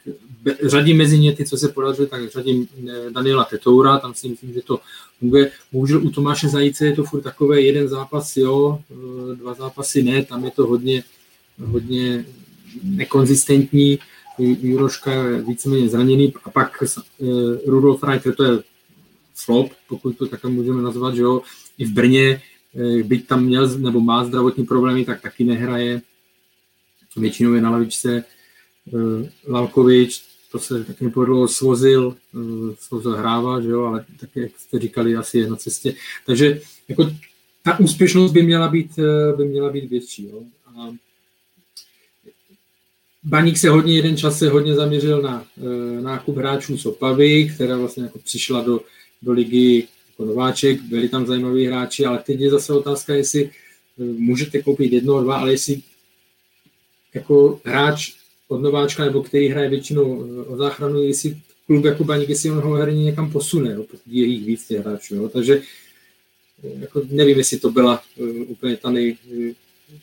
řadím mezi ně ty, co se podařilo, tak řadím eh, Daniela Tetoura, tam si myslím, že to funguje. Bohužel u Tomáše Zajíce je to furt takové jeden zápas, jo, dva zápasy ne, tam je to hodně, hodně nekonzistentní, Juroška je víceméně zraněný a pak uh, Rudolf Reiter, to je flop, pokud to takhle můžeme nazvat, že jo, i v Brně, uh, byť tam měl nebo má zdravotní problémy, tak taky nehraje. Většinou je na lavičce uh, Lalkovič, to se taky nepovedlo, svozil, svozil hrává, že jo, ale taky, jak jste říkali, asi je na cestě. Takže jako ta úspěšnost by měla být, by měla být větší. Jo. A Baník se hodně jeden čas se hodně zaměřil na e, nákup hráčů z Opavy, která vlastně jako přišla do, do ligy jako nováček, byli tam zajímaví hráči, ale teď je zase otázka, jestli e, můžete koupit jedno, dva, ale jestli jako hráč od nováčka, nebo který hraje většinou e, o záchranu, jestli klub jako Baník, jestli on ho herně někam posune, jo, je jich víc těch hráčů. Jo. Takže jako nevím, jestli to byla uh, úplně ta, nej,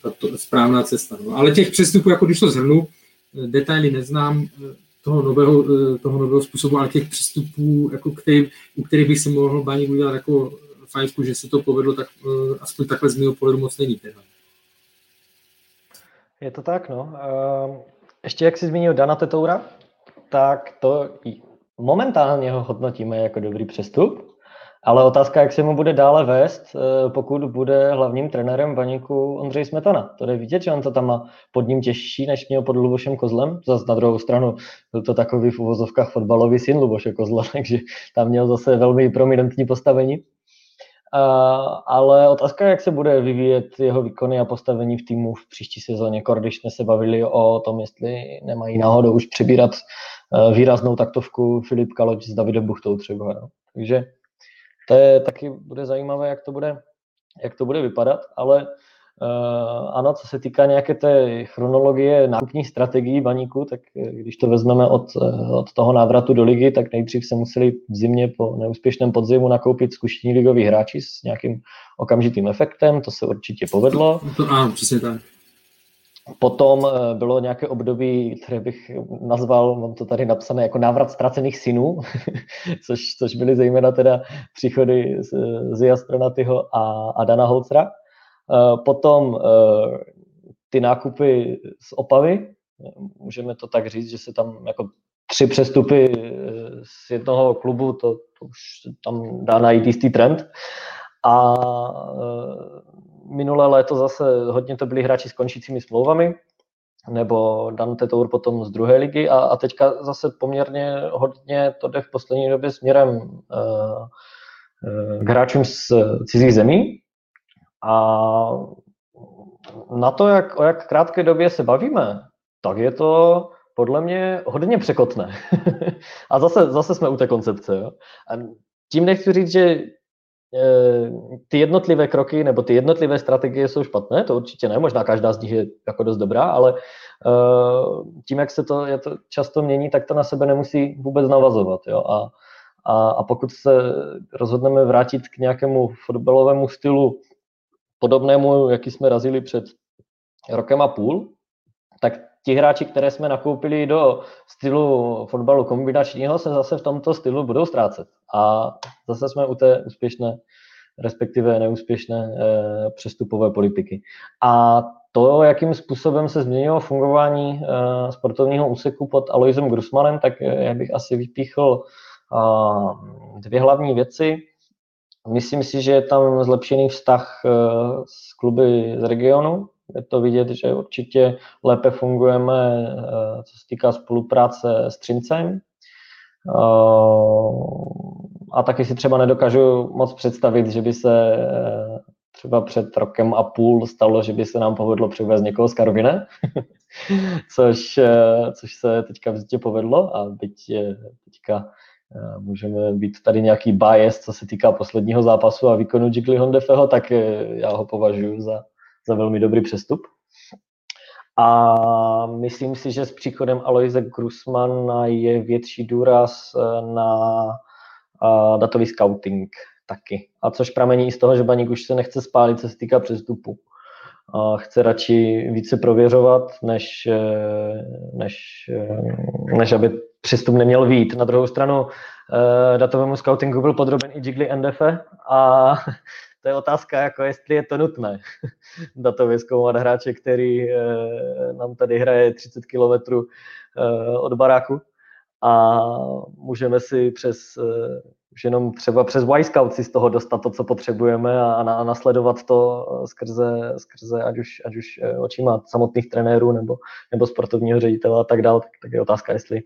ta to, správná cesta. No. Ale těch přestupů, jako když to zhrnu, detaily neznám eh, toho nového, eh, toho nového způsobu, ale těch přístupů, jako který, u kterých bych si mohl Baník udělat jako fajfku, že se to povedlo, tak uh, aspoň takhle z mého pohledu moc není. Teda. Je to tak, no. Uh, ještě jak jsi zmínil Dana Tetoura, tak to momentálně ho hodnotíme jako dobrý přestup, Ale otázka, jak se mu bude dále vést, eh, pokud bude hlavním trenérem Baníku Ondřej Smetana. To jde vidět, že on to tam má pod ním těžší, než měl pod Lubošem Kozlem. Zase na druhou stranu byl to takový v uvozovkách fotbalový syn Luboše Kozla, takže tam měl zase velmi prominentní postavení. ale otázka, jak se bude vyvíjet jeho výkony a postavení v týmu v příští sezóně, když jsme se bavili o tom, jestli nemají náhodou už přebírat eh, výraznou taktovku Filip Kaloč s Davidem Buchtou třeba. No. Takže to je taky bude zajímavé, jak to bude, jak to bude vypadat, ale uh, ano, co se týká nějaké té chronologie nákupních strategií baníku, tak eh, když to vezmeme od, eh, od toho návratu do ligy, tak nejdřív se museli v zimě po neúspěšném podzimu nakoupit zkušení ligoví hráči s nějakým okamžitým efektem, to se určitě povedlo. To, ano, přesně tak. Potom eh, bylo nějaké období, které bych nazval, mám to tady napsané jako návrat ztracených synů, což, což byly zejména teda příchody z, Jastronatyho a, a Dana Holcera. Eh, potom eh, ty nákupy z Opavy, můžeme to tak říct, že se tam jako tři přestupy z jednoho klubu, to, to už tam dá najít jistý trend. A minulé léto zase hodně to byli hráči s končícími smlouvami, nebo Dante Tour potom z druhé ligy a, a teďka zase poměrně hodně to jde v poslední době směrem uh, uh, k hráčům z cizích zemí a na to, jak, o jak krátké době se bavíme, tak je to podle mě hodně překotné. a zase, zase jsme u té koncepce. Jo? A tím nechci říct, že Eh, ty jednotlivé kroky nebo ty jednotlivé strategie jsou špatné, to určitě ne, možná každá z nich je jako dost dobrá, ale eh, tím, jak se to, je to často mění, tak to na sebe nemusí vůbec navazovat. Jo? A, a, a pokud se rozhodneme vrátit k nějakému fotbalovému stylu podobnému, jaký jsme razili před rokem a půl, tak ti hráči, které jsme nakoupili do stylu fotbalu kombinačního, se zase v tomto stylu budou ztrácet. A zase jsme u té úspěšné, respektive neúspěšné e, přestupové politiky. A to, jakým způsobem se změnilo fungování e, sportovního úseku pod Aloisem Grusmanem, tak eh, já bych asi vypíchl e, dvě hlavní věci. Myslím si, že je tam zlepšený vztah s kluby z regionu, je to vidět, že určitě lépe fungujeme, eh, co se týká spolupráce s Třincem. Eh, a taky si třeba nedokážu moc představit, že by se eh, třeba před rokem a půl stalo, že by se nám povedlo přivést někoho z Karvine, což, což se teďka vždycky povedlo a byť teďka můžeme být tady nějaký bias, co se týká posledního zápasu a výkonu Jiggly Hondefeho, tak já ho považuji za, za velmi dobrý přestup. A myslím si, že s příchodem Aloise Grusmana je větší důraz eh, na eh, datový scouting taky. A což pramení z toho, že Baník už se nechce spálit, co se týká přestupu. Chce radši více prověřovat, než, eh, než, než aby přestup neměl vít. Na druhou stranu datovému scoutingu byl podroben i Jiggly NDF a to je otázka, jako jestli je to nutné datově zkoumat hráče, který e, nám tady hraje 30 km e, od baráku. A můžeme si přes e, už jenom třeba přes Y-Scout si z toho dostat to, co potřebujeme a, a nasledovat to skrze, skrze ať, už, ať už očima samotných trenérů nebo, nebo sportovního ředitele a tak dále, tak, tak je otázka, jestli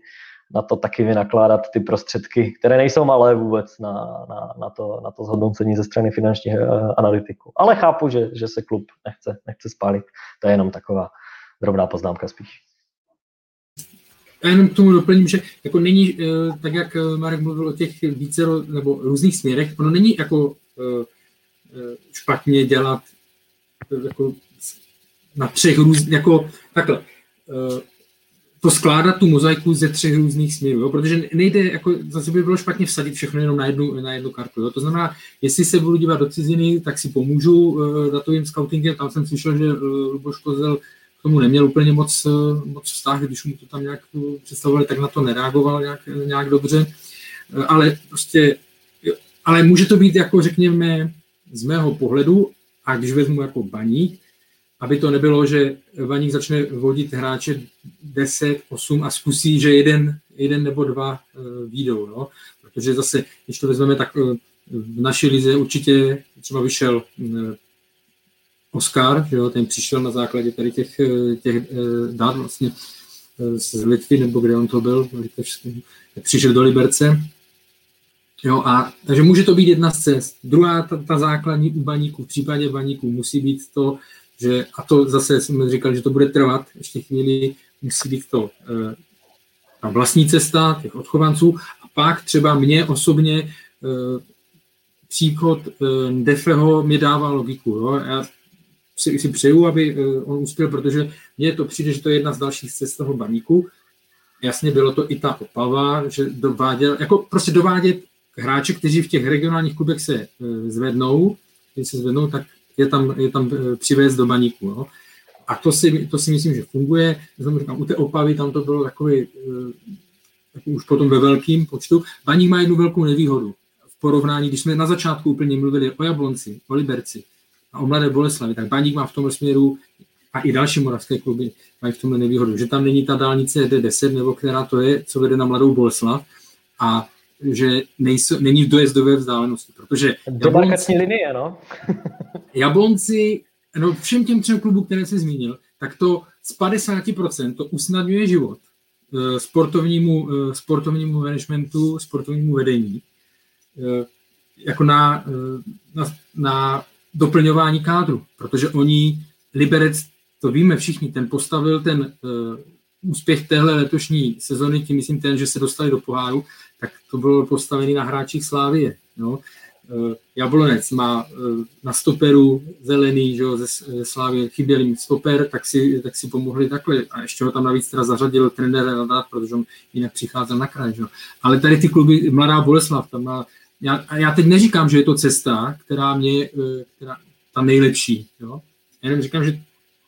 na to taky vynakládat ty prostředky, které nejsou malé vůbec na, na, na, to, na to zhodnocení ze strany finančních eh, analytiků. Ale chápu, že, že se klub nechce, nechce spálit. To je jenom taková drobná poznámka spíš. Já jenom k tomu doplním, že jako není, eh, tak jak eh, Marek mluvil o těch více nebo různých směrech, ono není jako špatně dělat jako na třech různých, jako takhle to skládat tu mozaiku ze třech různých směrů, jo? protože nejde, jako zase by bylo špatně vsadit všechno jenom na jednu, na jednu kartu. Jo? To znamená, jestli se budu dívat do ciziny, tak si pomůžu uh, datovým scoutingem. Tam jsem slyšel, že uh, Luboš Kozel k tomu neměl úplně moc, uh, moc vztah, když mu to tam nějak představovali, tak na to nereagoval nějak, nějak dobře. Uh, ale prostě, ale může to být jako řekněme z mého pohledu, a když vezmu jako baník, aby to nebylo, že Vaník začne vodit hráče 10, 8 a zkusí, že jeden, jeden nebo dva uh, výjdou. No? Protože zase, když to vezmeme, tak uh, v naší lize určitě třeba vyšel Oscar, že jo, ten přišel na základě tady těch, těch dát vlastně z Litvy, nebo kde on to byl, přišel do Liberce. Jo, a, takže může to být jedna z cest. Druhá, ta, ta základní u baníků, v případě baníků musí být to, že, a to zase jsme říkali, že to bude trvat ještě chvíli, musí být to e, ta vlastní cesta těch odchovanců a pak třeba mě osobně e, příchod e, Defeho mi dává logiku. Jo? Já si, si přeju, aby on uspěl, protože mně to přijde, že to je jedna z dalších cest toho baníku. Jasně bylo to i ta opava, že dováděl, jako prostě dovádět hráče, kteří v těch regionálních klubech se zvednou, když se zvednou, tak je tam, je tam e, přivést do baníku. No. A to si, to si myslím, že funguje. Znamená, říkám, u té opavy tam to bylo takový, e, jako už potom ve velkém počtu. Baník má jednu velkou nevýhodu v porovnání, když jsme na začátku úplně mluvili o Jablonci, o Liberci a o Mladé Boleslavi, tak Baník má v tom směru a i další moravské kluby mají v tomhle nevýhodu, že tam není ta dálnice D10, nebo která to je, co vede na Mladou Boleslav a že nejsou, není v dojezdové vzdálenosti, protože Jablonci, linie, no. Jablonci, no všem těm třem klubům, které se zmínil, tak to z 50% to usnadňuje život eh, sportovnímu, eh, sportovnímu managementu, sportovnímu vedení, eh, jako na, na, na doplňování kádru, protože oni, Liberec, to víme všichni, ten postavil ten úspěch téhle letošní sezony, tím myslím ten, že se dostali do poháru, tak to bylo postavené na hráčích Slávie. No. Jablonec má e, na stoperu zelený, že jo, ze, Slávie chyběl jim stoper, tak si, tak si pomohli takhle. A ještě ho tam navíc teda zařadil trenér Radát, protože on jinak přicházel na kraj. Že jo. Ale tady ty kluby, Mladá Boleslav, tam má, já, já teď neříkám, že je to cesta, která mě, e, která, ta nejlepší. Jo. Já jenom říkám, že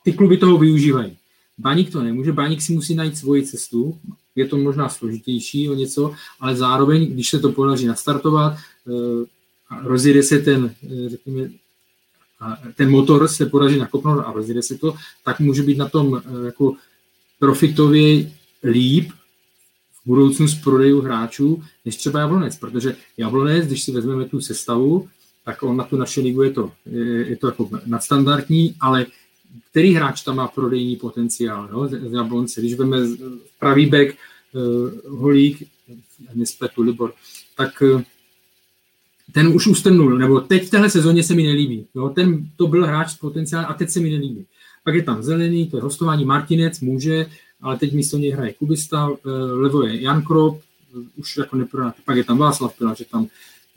ty kluby toho využívají. Baník to nemůže, Baník si musí najít svoji cestu, je to možná složitější o něco, ale zároveň, když se to podaří nastartovat, eh, rozjede se ten, eh, řekněme, ten motor se podaří nakopnout a rozjede se to, tak může být na tom eh, jako profitově líp v budoucnu z prodejů hráčů, než třeba Jablonec, protože Jablonec, když si vezmeme tu sestavu, tak on na tu naše ligu je to, je to jako nadstandardní, ale který hráč tam má prodejní potenciál no, z Jablonce. Když vezme pravý back uh, Holík, nespletu Libor, tak uh, ten už ustrnul, nebo teď v téhle sezóně se mi nelíbí. Jo, ten to byl hráč s potenciálem a teď se mi nelíbí. Pak je tam Zelený, to je hostování, Martinec může, ale teď místo něj hraje Kubista, uh, levo je Jan Krop, už jako neprodá. Pak je tam Václav Pilař, je tam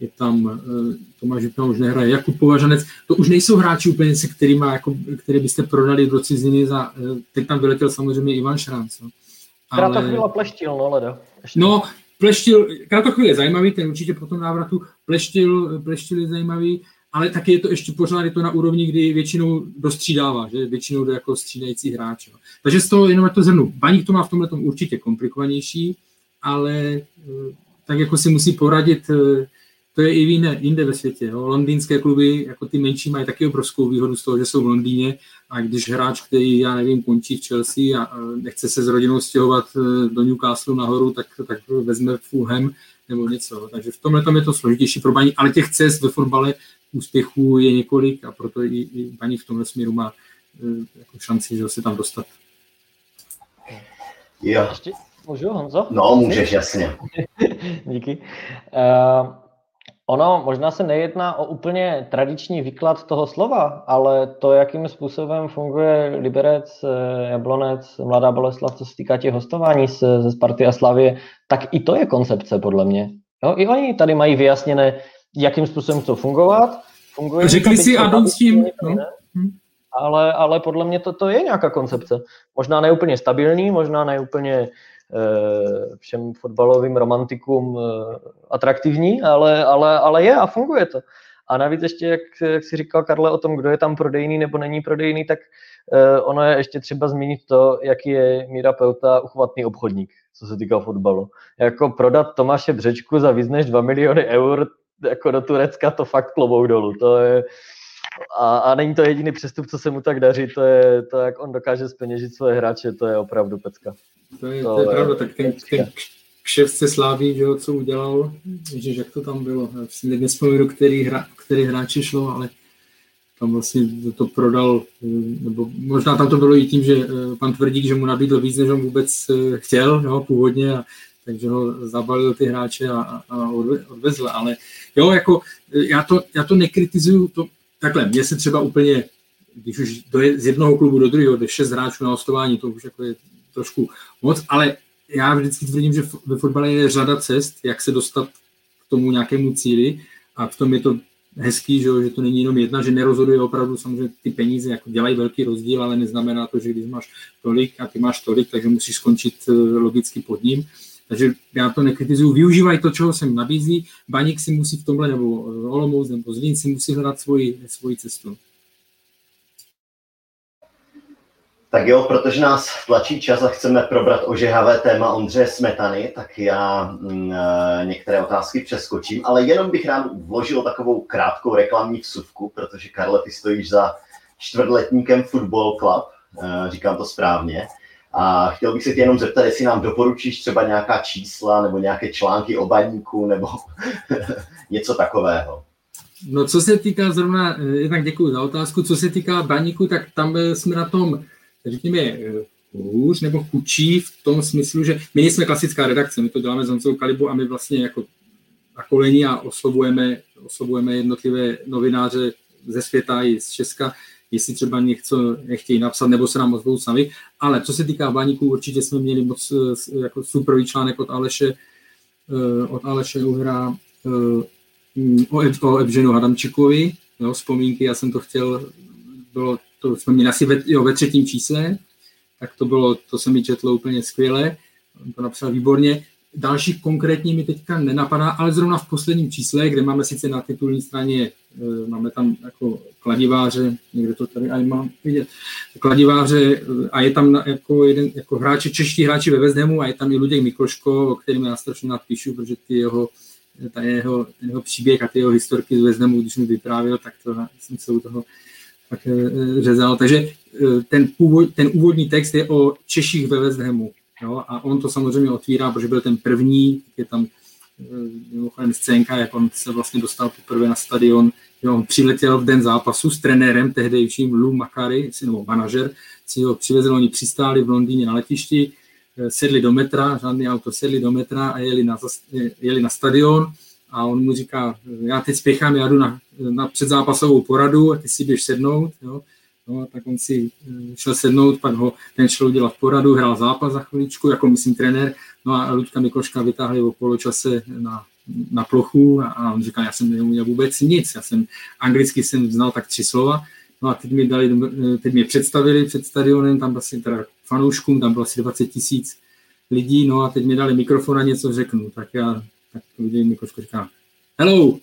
je tam eh, Tomáš Vypna už nehraje, Jakub Považanec, to už nejsou hráči úplně, se kterými, jako, který byste prodali do ciziny za, eh, teď tam vyletěl samozřejmě Ivan Šránc. No. Ale... Kratochvíla pleštil, no leda. Ještě. No, pleštil, Kratochvíl je zajímavý, ten určitě po tom návratu pleštil, pleštil je zajímavý, ale taky je to ještě pořád je to na úrovni, kdy většinou dostřídává, že většinou jde jako střídající hráč. No. Takže z toho jenom to zhrnu. Baník to má v tomhle tom určitě komplikovanější, ale eh, tak jako si musí poradit to je i jinde, jinde ve světě. Jo. Londýnské kluby, jako ty menší, mají taky obrovskou výhodu z toho, že jsou v Londýně a když hráč, který, já nevím, končí v Chelsea a nechce se s rodinou stěhovat e, do Newcastle nahoru, tak, tak vezme Fulham nebo něco. Takže v tomhle tam je to složitější pro baní, ale těch cest ve fotbale úspěchů je několik a proto i, i baní v tomhle směru má e, jako šanci, že se tam dostat. Jo. můžu, Honzo? No, můžeš, jasně. Díky. Uh, Ono možná se nejedná o úplně tradiční výklad toho slova, ale to, jakým způsobem funguje Liberec, eh, Jablonec, Mladá Boleslav, co se týká těch hostování ze, ze Sparty a Slavie, tak i to je koncepce podle mě. Jo, I oni tady mají vyjasněné, jakým způsobem to fungovat. Funguje Řekli si Adam s tím. No. Ale, ale podle mě to, to je nějaká koncepce. Možná neúplně stabilní, možná neúplně všem fotbalovým romantikům eh, atraktivní, ale, ale, ale je a funguje to. A navíc ještě, jak, jak si říkal Karle o tom, kdo je tam prodejný nebo není prodejný, tak uh, ono je ještě třeba zmínit to, jaký je Míra Peuta uchvatný obchodník, co se týká fotbalu. Jako prodat Tomáše Břečku za víc než 2 miliony eur jako do Turecka, to fakt klobouk dolů. To je, a, a není to jediný přestup, co se mu tak daří, to je to, jak on dokáže speněžit svoje hráče, to je opravdu pecka. To je, to je pravda, tak ten, ten kševce Slávy, že jo, co udělal, Ježiš, jak to tam bylo, já si nespomenu, který, hra, který hráči šlo, ale tam vlastně to prodal, nebo možná tam to bylo i tím, že eh, pan Tvrdík, že mu nabídl víc, než on vůbec eh, chtěl, jo, původně, a, takže ho zabalil ty hráče a, a odvezl, ale jo, jako já to, já to nekritizuju, to, takhle, mně se třeba úplně, když už doje z jednoho klubu do druhého, jde šest hráčů na hostování, to už jako je trošku moc, ale já vždycky tvrdím, že ve fotbale je řada cest, jak se dostat k tomu nějakému cíli a v tom je to hezký, že, že to není jenom jedna, že nerozhoduje opravdu samozřejmě ty peníze, jako dělají velký rozdíl, ale neznamená to, že když máš tolik a ty máš tolik, takže musíš skončit eh, logicky pod ním. Takže já to nekritizuju, využívají to, čeho jsem nabízí. Baník si musí v tomhle, nebo Olomouc, nebo Zlín si musí hledat svoji, svoji cestu. Tak jo, protože nás tlačí čas a chceme probrat ožehavé téma Ondřeje Smetany, tak já m, e, některé otázky přeskočím, ale jenom bych rád vložil takovou krátkou reklamní vsuvku, protože Karle, ty stojíš za čtvrtletníkem Football Club, e, říkám to správně, a chtěl bych se tě jenom zeptat, jestli nám doporučíš třeba nějaká čísla nebo nějaké články o baníku nebo něco takového. No co se týká zrovna, e, jednak děkuji za otázku, co se týká baníku, tak tam jsme na tom řekněme, eh, hůř nebo chudší v tom smyslu, že my nejsme klasická redakce, my to děláme s Honzou Kalibu a my vlastně jako na koleni a oslovujeme, oslovujeme jednotlivé novináře ze světa i z Česka, jestli třeba něco nechtějí napsat, nebo se nám ozvou sami. Ale co se týká baníků, určitě jsme měli moc eh, jako superový článek od Aleše, eh, od Aleše Uhra o, o Evženu Hadamčikovi, jo, vzpomínky, já jsem to chtěl, bylo to jsme měli asi ve, jo, ve třetím čísle, tak to bylo, to se mi četlo úplně skvěle, on to napsal výborně. Dalších konkrétní mi teďka nenapadá, ale zrovna v posledním čísle, kde máme sice na titulní straně, e, máme tam jako kladiváře, někde to tady aj mám vidět, kladiváře a je tam jako jeden, jako hráči, čeští hráči ve Vezdemu a je tam i Luděk Mikloško, o kterým já strašně napíšu, protože ty jeho ta jeho, jeho příběh a ty jeho historky z Vezdemu, když mi vyprávěl, tak to jsem se u toho tak eh, řezal. Takže eh, ten, původ, ten úvodní text je o Češích ve West. Jo? A on to samozřejmě otvírá, protože byl ten první, je tam eh, mimochodem scénka, jak on se vlastně dostal poprvé na stadion, jo, on přiletěl v den zápasu s trenérem tehdejším Lou Makary, nebo manažer, si ho přivezl, oni přistáli v Londýně na letišti, sedli do metra, žádný auto, sedli do metra a jeli na, jeli na stadion a on mu říká, já teď spěchám, já jdu na, na předzápasovou poradu a ty si běž sednout, jo. No, tak on si eh, šel sednout, pak ho ten šel udělat poradu, hrál zápas za chviličku, jako myslím trenér, no a Luďka Mikloška vytáhli o poločase na, na plochu a, on říká, já jsem neuměl vůbec nic, já jsem anglicky jsem znal tak tři slova, no a teď mi dali, teď mě představili před stadionem, tam asi teda fanouškům, tam bylo asi 20 tisíc lidí, no a teď mi dali mikrofon a něco řeknu, tak já tak to viděl Mikoško říká, hello,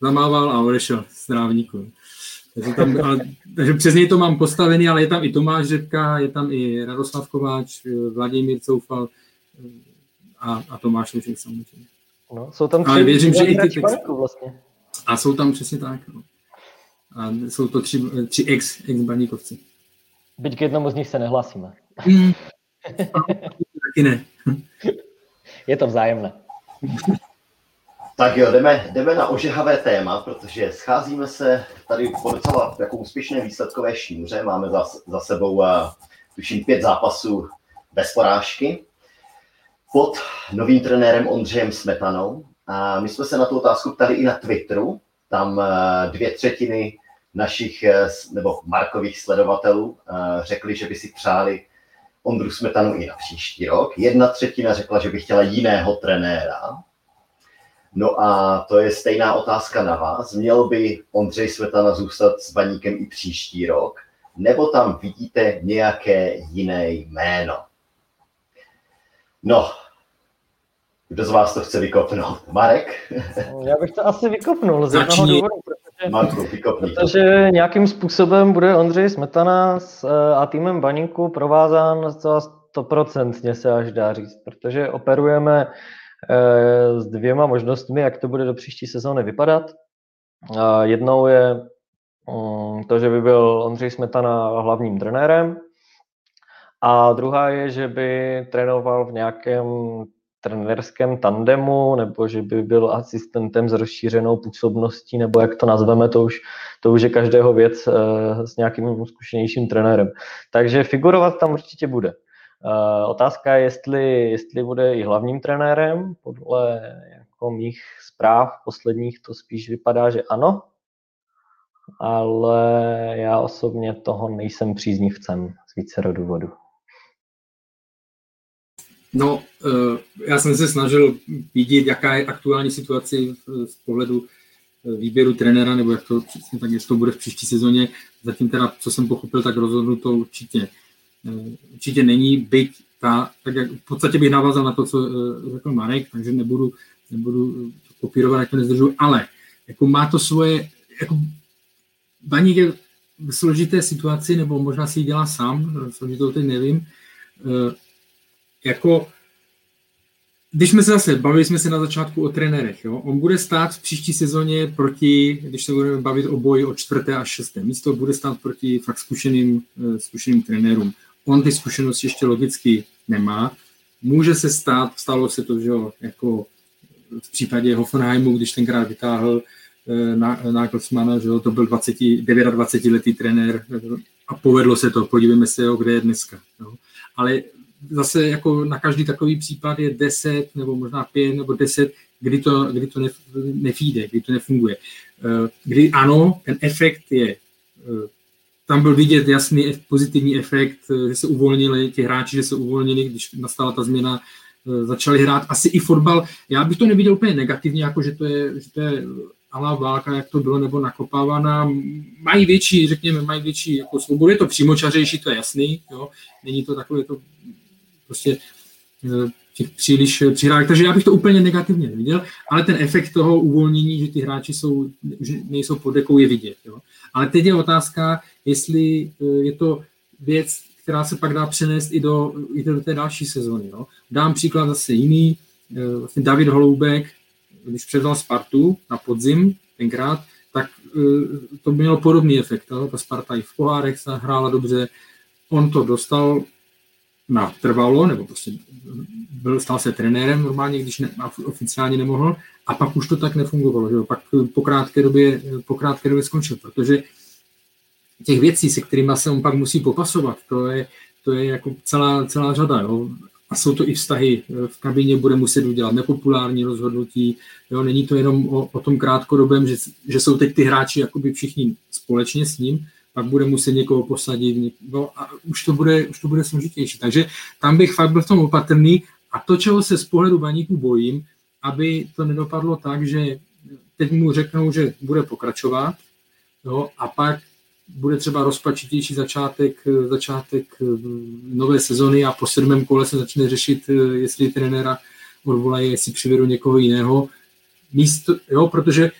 zamával a odešel z trávníku. Takže, tam, ale, takže přes něj to mám postavený, ale je tam i Tomáš Řepka, je tam i Radoslav Kováč, Vladimír Coufal a, a Tomáš Luček samozřejmě. No, jsou tam tři ale věřím, že i ty texty. Vlastně. A jsou tam přesně tak. No. A jsou to tři, tři ex, ex baníkovci. Byť k jednomu z nich se nehlásíme. Mm. Taky ne. Je to vzájemné. Tak jo, jdeme, jdeme na ožehavé téma, protože scházíme se tady po docela jako úspěšné výsledkové šíře. Máme za, za sebou, uh, tuším, pět zápasů bez porážky pod novým trenérem Ondřejem Smetanou. A my jsme se na tu otázku ptali i na Twitteru. Tam uh, dvě třetiny našich, uh, nebo Markových sledovatelů řekli, že by si přáli Ondru Smetanu i na příští rok. Jedna třetina řekla, že by chtěla jiného trenéra. No a to je stejná otázka na vás. Měl by Ondřej Smetana zůstat s baníkem i příští rok? Nebo tam vidíte nějaké jiné jméno? No, kdo z vás to chce vykopnout? Marek? Já bych to asi vykopnul z jednoho důvodu, protože, Marku, protože nějakým způsobem bude Ondřej Smetana s, eh, a týmem Baníku provázán zcela stoprocentně se až dá říct, protože operujeme s dvěma možnostmi, jak to bude do příští sezóny vypadat. Jednou je mm, to, že by byl Ondřej Smetana hlavním trenérem, a druhá je, že by trénoval v nějakém trenérském tandemu, nebo že by byl asistentem s rozšířenou působností, nebo jak to nazveme, to už, to už je každého věc uh, s nějakým zkušenějším trenérem. Takže figurovat tam určitě bude. Uh, otázka je, jestli, jestli bude i hlavním trenérem. Podle jako mých zpráv posledních to spíš vypadá, že ano, ale já osobně toho nejsem příznivcem z více důvodů. No, eh, já jsem se snažil vidět, jaká je aktuální situace z pohledu eh, výběru trenéra, nebo jak to přesně tak, jestli to bude v příští sezóně. Zatím teda, co jsem pochopil, tak rozhodnuto určitě, eh, určitě není, byť ta, tak jak v podstatě bych navázal na to, co řekl Marek, takže nebudu, nebudu to kopírovat, jak to nezdržu, ale jako má to svoje, jako Baník je v složité situaci, nebo možná si ji dělá sám, složitou teď nevím, jako když jsme se zase, bavili jsme se na začátku o trenérech, jo? on bude stát v příští sezóně proti, když se budeme bavit o boji o čtvrté a šesté místo, bude stát proti fakt zkušeným, eh, zkušeným trenérům. On ty zkušenosti ještě logicky nemá. Může se stát, stalo se to, že jako v případě Hoffenheimu, když tenkrát vytáhl eh, Nagelsmana, že to byl 20, 29 letý trenér eh, a povedlo se to, podívejme se, jo, kde je dneska. Jo. Ale zase jako na každý takový případ je 10 nebo možná 5 nebo 10, kdy to, kdy to nefíde, kdy to nefunguje. Eh, kdy ano, ten efekt je, tam byl vidět jasný pozitivní efekt, eh, že se uvolnili ti hráči, že se uvolnili, když nastala ta změna, začali hrát asi i fotbal. Já bych to neviděl úplně negativně, jako že to je, že to je alá válka, jak to bylo, nebo nakopávaná, mají větší, řekněme, mají větší jako svobodu, je to přímočařejší, to je jasný, jo? není to takové to prostě eh, těch příliš eh, přihrávek, takže já bych to úplně negativně neviděl, ale ten efekt toho uvolnění, že ty hráči jsou, že nejsou pod dekou, je vidět. Jo. Ale teď je otázka, jestli eh, je to věc, která se pak dá přenést i do, i do té další sezóny. Jo. Dám příklad zase jiný, vlastně David Holoubek, když převzal Spartu na podzim tenkrát, tak to mělo podobný efekt. Jo. Ta Sparta i v pohárech se hrála dobře, on to dostal na trvalo, nebo prostě byl, stal se trenérem normálně, když ne, oficiálně nemohl, a pak už to tak nefungovalo, že jo? pak po krátké, době, po krátké době skončil, protože těch věcí, se kterými se on pak musí popasovat, to je, to je jako celá, celá řada. Jo? A jsou to i vztahy. V kabině bude muset udělat nepopulární rozhodnutí. Jo? Není to jenom o, o tom krátkodobém, že, že jsou teď ty hráči jakoby všichni společně s ním, pak bude muset někoho posadit, no a už to bude, už to bude složitější. Takže tam bych fakt byl v tom opatrný a to, čeho se z pohledu baníku bojím, aby to nedopadlo tak, že teď mu řeknou, že bude pokračovat jo, a pak bude třeba rozpačitější začátek, začátek eh, nové sezony a po sedmém kole se začne řešit, eh, jestli trenéra odvolají, jestli přivedou někoho jiného. Místo, jo, protože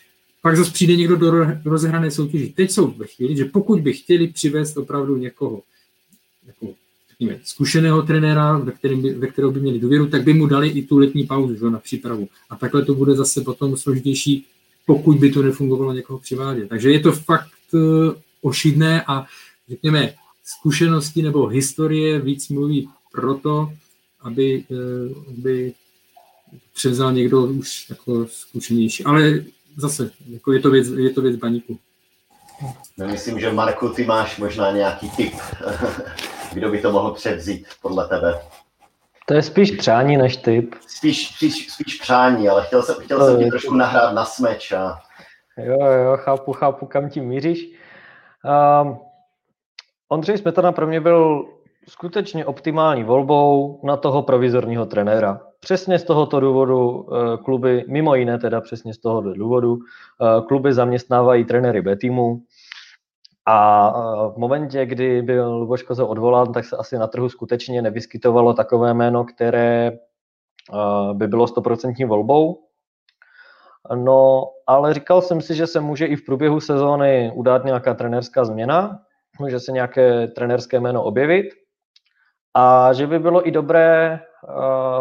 pak zase přijde někdo do rozehrané soutěži. Teď jsou ve chvíli, že pokud by chtěli přivést opravdu někoho jako, řekněme, zkušeného trenéra, ve, kterém by, ve kterého by měli důvěru, tak by mu dali i tu letní pauzu že, na přípravu. A takhle to bude zase potom složitější, pokud by to nefungovalo někoho přivádět. Takže je to fakt uh, ošidné a řekněme, zkušenosti nebo historie víc mluví proto, aby, uh, aby převzal někdo už jako zkušenější. Ale zase, jako je to věc, je to věc baníku. No, myslím, že Marku, ty máš možná nějaký tip, kdo by to mohl převzít podle tebe. To je spíš přání než typ. Spíš, spíš, spíš přání, ale chtěl jsem, chtěl jsem ti trošku nahrát na smeč. A... Jo, jo, chápu, chápu, kam tím míříš. Um, Ondřej Smetana pro mě byl skutečně optimální volbou na toho provizorního trenéra. Přesně z tohoto důvodu eh, kluby, mimo jiné teda přesně z tohoto důvodu, eh, kluby zaměstnávají trenéry B týmu a eh, v momentě, kdy byl Luboš Kozel odvolán, tak se asi na trhu skutečně nevyskytovalo takové jméno, které by bylo stoprocentní volbou. No, ale říkal jsem si, že se může i v průběhu sezóny udát nějaká trenérská změna, může se nějaké trenerské jméno objevit a že by bylo i dobré uh,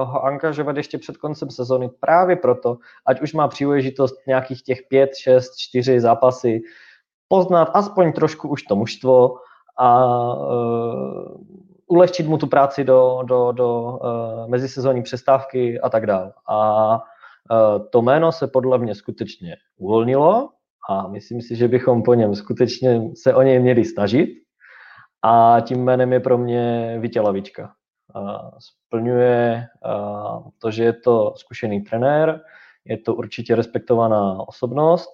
ho angažovat ještě před koncem sezony právě proto, ať už má příležitost nějakých těch 5, 6, 4 zápasy poznat aspoň trošku už to mužstvo a uh, ulehčit mu tu práci do, do, do uh, mezisezónní přestávky a tak dále. A uh, to jméno se podle mě skutečně uvolnilo a myslím si, že bychom po něm skutečně se o něj měli snažit. A tím jménem je pro mě Vítě Lavička. Uh, splňuje to, že je to zkušený trenér, je to určitě respektovaná osobnost,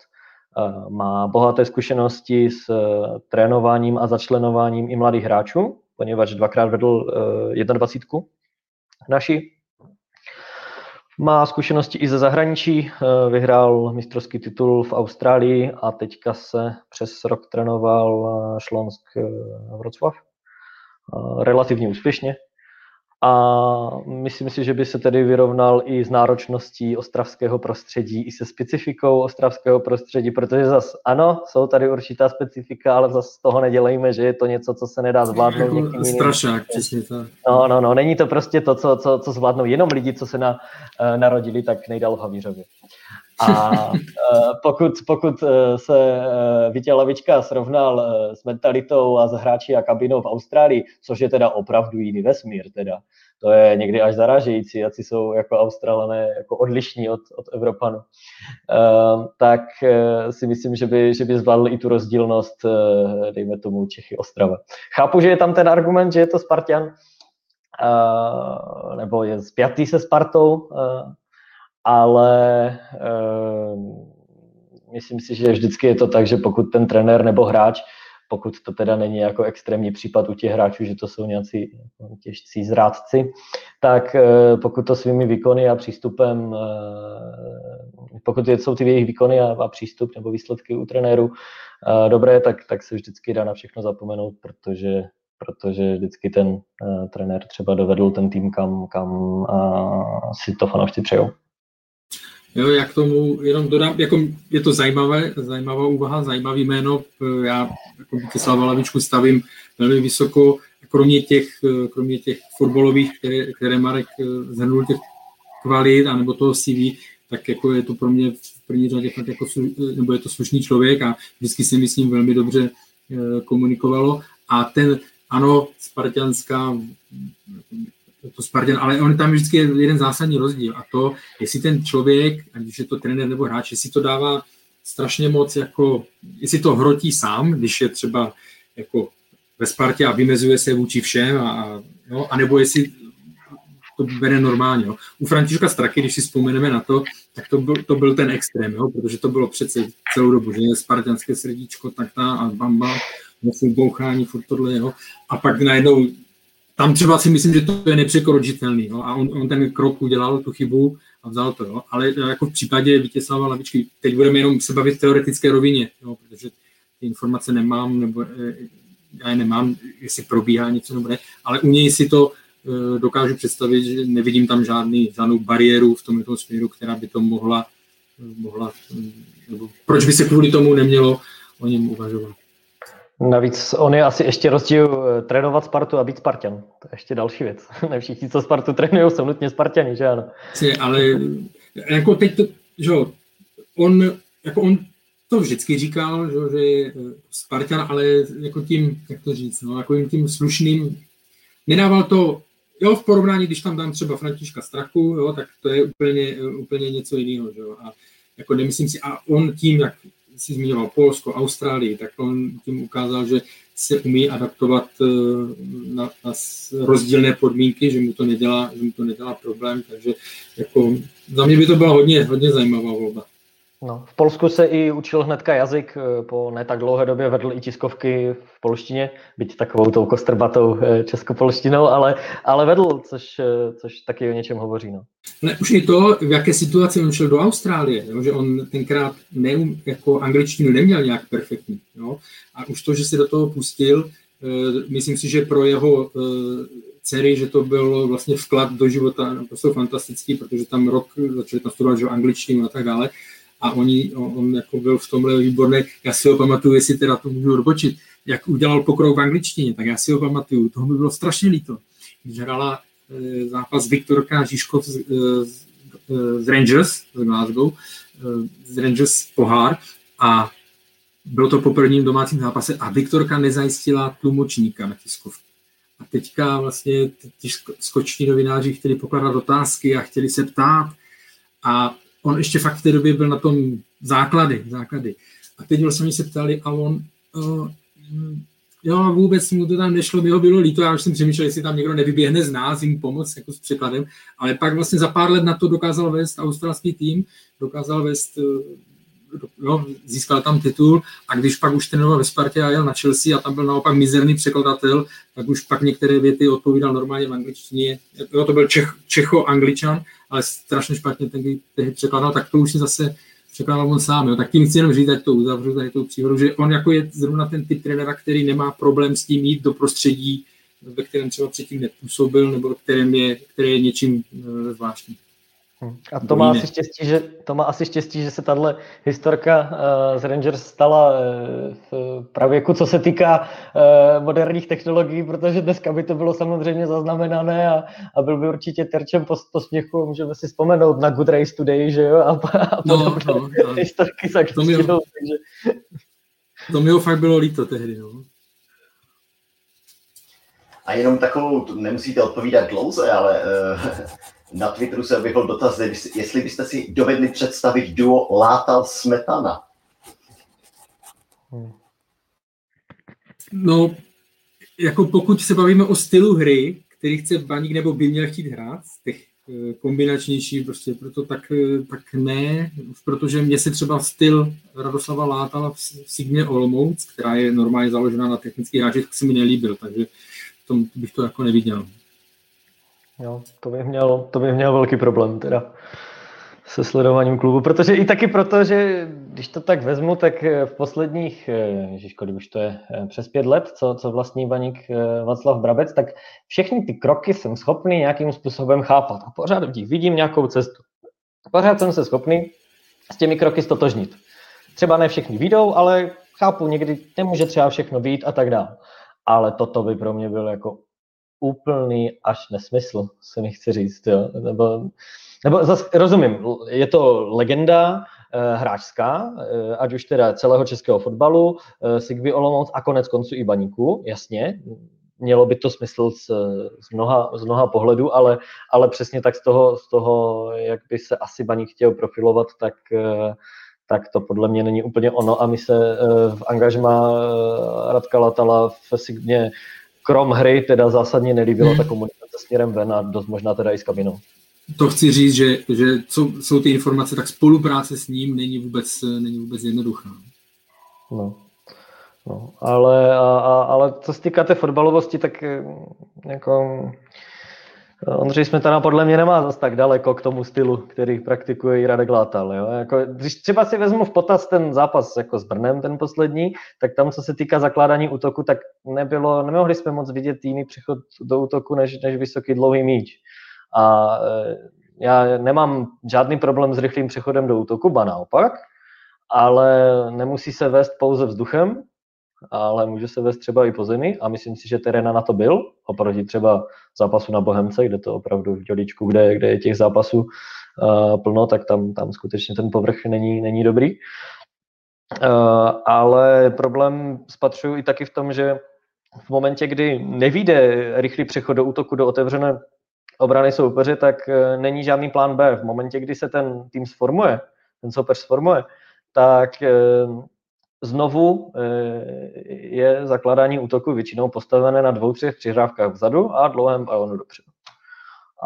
má bohaté zkušenosti s uh, trénováním a začlenováním i mladých hráčů, poněvadž dvakrát vedl uh, 21 naši. Má zkušenosti i ze zahraničí, vyhrál mistrovský titul v Austrálii a teďka se přes rok trénoval Šlonsk Vroclav. Relativně úspěšně, a myslím si, že by se tedy vyrovnal i s náročností ostravského prostředí, i se specifikou ostravského prostředí, protože zas ano, jsou tady určitá specifika, ale zase z toho nedělejme, že je to něco, co se nedá zvládnout. Jako strašák, přesně tak. No, no, no, není to prostě to, co, co, co zvládnou jenom lidi, co se na, uh, narodili tak nejdál v Havířově. A uh, pokud, pokud uh, se uh, Vítě Lavička srovnal s mentalitou a s hráči a kabinou v Austrálii, což je teda opravdu jiný vesmír, teda, to je někdy až zaražející, jak jsou jako Australané jako odlišní od, od Evropanů, tak si myslím, že by, že by zvládl i tu rozdílnost, dejme tomu Čechy Ostrava. Chápu, že je tam ten argument, že je to Spartan, nebo je spjatý se Spartou, ale uh, myslím si, že vždycky je to tak, že pokud ten trenér nebo hráč, pokud to teda není jako extrémní případ u těch hráčů, že to jsou nějací jako těžcí zrádci, tak uh, pokud to svými výkony a přístupem, uh, pokud jsou ty jejich výkony a, a přístup nebo výsledky u trenéru uh, dobré, tak, tak se vždycky dá na všechno zapomenout, protože protože vždycky ten uh, trenér třeba dovedl ten tým, kam, kam uh, si to fanoušci přejou. Jo, jak tomu jenom dodám, jako je to zajímavé, zajímavá úvaha, zajímavý jméno. Já jako Vítězslava Lavičku stavím velmi vysoko, kromě těch, kromě těch fotbalových, které, které Marek eh, zhrnul těch kvalit, anebo toho CV, tak jako je to pro mě v první řadě fakt jako, nebo je to slušný člověk a vždycky se mi s ním velmi dobře eh, komunikovalo. A ten, ano, spartianská to Spartan, ale on tam vždycky je jeden zásadní rozdíl a to, jestli ten člověk, ať už je to trenér nebo hráč, jestli to dává strašně moc, jako, jestli to hrotí sám, když je třeba jako ve Spartě a vymezuje se vůči všem, a, jo, anebo jestli to bere normálně. Jo. U Františka Straky, když si vzpomeneme na to, tak to byl, to byl ten extrém, jo, protože to bylo přece celou dobu, že je spartianské srdíčko, tak ta a bamba, no, furt bouchání, furt tohle, jo. A pak najednou tam třeba si myslím, že to je nepřekročitelný. Jo? A on, on, ten krok udělal, tu chybu a vzal to. Jo? Ale jako v případě Vítězslava Lavičky, teď budeme jenom se bavit v teoretické rovině, jo? protože ty informace nemám, nebo eh, já je nemám, jestli probíhá něco nebo ne, ale u něj si to e, dokážu představit, že nevidím tam žádný, žádnou bariéru v tomto směru, která by to mohla, mohla nebo proč by se kvůli tomu nemělo o něm uvažovat. Navíc on je asi ještě rozdíl eh, trénovat Spartu a být Spartan. To je ještě další věc. Ne všichni, co Spartu trénují, jsou nutně Spartani, že ano? Ale jako teď to, že on, jako on to vždycky říkal, že, že je eh, Spartan, ale jako tím, jak to říct, no, jako tím slušným, nedával to, jo, v porovnání, když tam dám třeba Františka Strachu, jo, tak to je úplně, eh, úplně něco jiného, že jo, a jako nemyslím si, a on tím, jak si zmiňoval Polsko, Austrálii, tak on tím ukázal, že se umí adaptovat eh, na, na rozdílné podmínky, že mu to nedělá, že mu to nedělá problém, takže jako za mě by to byla hodně, hodně zajímavá volba. No, v Polsku se i učil hnedka jazyk, eh, po ne tak dlouhé době vedl i tiskovky v polštině, byť takovou tou kostrbatou eh, českopolštinou, ale, ale vedl, což, eh, což taky o něčem hovoří. No. Ne, už i to, v jaké situaci on šel do Austrálie, jo, že on tenkrát neum, jako angličtinu neměl nějak perfektní. Jo, a už to, že se do toho pustil, myslím si, že pro jeho dcery, že to byl vlastně vklad do života naprosto fantastický, protože tam rok začali tam studovat angličtinu a tak dále a oni, on jako byl v tomhle výborný. Já si ho pamatuju, jestli teda to můžu odbočit, jak udělal pokrok v angličtině, tak já si ho pamatuju. Toho mi bylo strašně líto. Když hrála e, zápas Viktorka Žižkov z, e, z, e, z Rangers, z Glasgow, z Rangers pohár a byl to po prvním domácím zápase a Viktorka nezajistila tlumočníka na tiskovku. A teďka vlastně ti skoční novináři chtěli pokládat otázky a chtěli se ptát a on ještě fakt v té době byl na tom základy, základy. A teď vlastně se ptali a on, uh, jo, vůbec mu to tam nešlo, mi ho bylo líto, já už jsem přemýšlel, jestli tam někdo nevyběhne z nás jim pomoct jako s překladem, ale pak vlastně za pár let na to dokázal vést australský tým, dokázal vést no, získal tam titul a když pak už trénoval ve Spartě a jel na Chelsea a tam byl naopak mizerný překladatel, tak už pak některé věty odpovídal normálně v angličtině. Jo, to byl Čech, Čecho-Angličan, ale strašně špatně ten tehdy překladal, tak to už si zase překládal on sám. Jo. Tak tím chci jenom říct, ať to uzavřu tady tou příhodu, že on jako je zrovna ten typ trenéra, který nemá problém s tím jít do prostředí, ve kterém třeba předtím nepůsobil, nebo kterém je, které je něčím e, zvláštním. A to má, asi štěstí, že, to má asi štěstí, že se tahle historka uh, z Rangers stala uh, v pravěku, co se týká uh, moderních technologií, protože dneska by to bylo samozřejmě zaznamenané a, a byl by určitě terčem po, posměchu. Můžeme si vzpomenout na Good Race Today, že jo, a, a no, podobné no, no, historky s to, mi ho, takže... to mi ho fakt bylo líto tehdy, no. A jenom takovou, nemusíte odpovídat dlouze, ale uh, na Twitteru se objevil dotaz, jestli byste si dovedli představit duo Látal Smetana. No, jako pokud se bavíme o stylu hry, který chce Baník nebo by měl chtít hrát, těch eh, kombinačnější, prostě proto tak, eh, tak ne, protože mě se třeba styl Radoslava Látala v Signě Olomouc, která je normálně založena na technických hráčích, se mi nelíbil, takže tom bych to jako neviděl. Jo, to bych měl, to bych měl velký problém teda se sledováním klubu, protože i taky proto, že když to tak vezmu, tak v posledních, eh, ježiško, už to je eh, přes pět let, co, co vlastní baník eh, Václav Brabec, tak všechny ty kroky jsem schopný nějakým způsobem chápat a pořád v vidím nějakou cestu. Pořád jsem se schopný s těmi kroky stotožnit. Třeba ne všechny výjdou, ale chápu, někdy nemůže třeba všechno být a tak dále. Ale toto by pro mě byl jako úplný až nesmysl, se mi chci říct. Jo? Nebo, nebo zase rozumím, je to legenda eh, hráčská, eh, ať už teda celého českého fotbalu, eh, Sigby Olomouc a konec konců i baníku, jasně, mělo by to smysl z, z, mnoha, z mnoha pohledů, ale, ale přesně tak z toho, z toho, jak by se asi baník chtěl profilovat, tak, eh, tak to podle mě není úplně ono a my se eh, v angažma eh, Radka Latala v Signě krom hry teda zásadně nelíbila hmm. ta komunikace směrem ven a dost možná teda i s kabinou. To chci říct, že, že co, jsou ty informace, tak spolupráce s ním není vůbec, není vůbec jednoduchá. No. No, ale, a, a, ale co se týká té fotbalovosti, tak eh, jako Ondřej Smetana podle mě nemá zase tak daleko k tomu stylu, který praktikuje i Radek Látal. Jo? Jako, když třeba si vezmu v potaz ten zápas jako s Brnem, ten poslední, tak tam, co se týká zakládání útoku, tak nebylo, nemohli jsme moc vidět jiný přechod do útoku než, než vysoký dlouhý míč. A e, já nemám žádný problém s rychlým přechodem do útoku, ba naopak, ale nemusí se vést pouze vzduchem, ale může se vést třeba i po zemi a myslím si, že teréna na to byl, oproti třeba zápasu na Bohemce, kde to opravdu v děličku, kde, kde je těch zápasů uh, plno, tak tam, tam skutečně ten povrch není, není dobrý. Uh, ale problém spatřuju i taky v tom, že v momentě, kdy nevíde rychlý přechod do útoku do otevřené obrany soupeře, tak uh, není žádný plán B. V momentě, kdy se ten tým sformuje, ten soupeř sformuje, tak znovu eh, je zakládání útoku většinou postavené na dvou, třech přihrávkách vzadu a dlouhém balonu dopředu.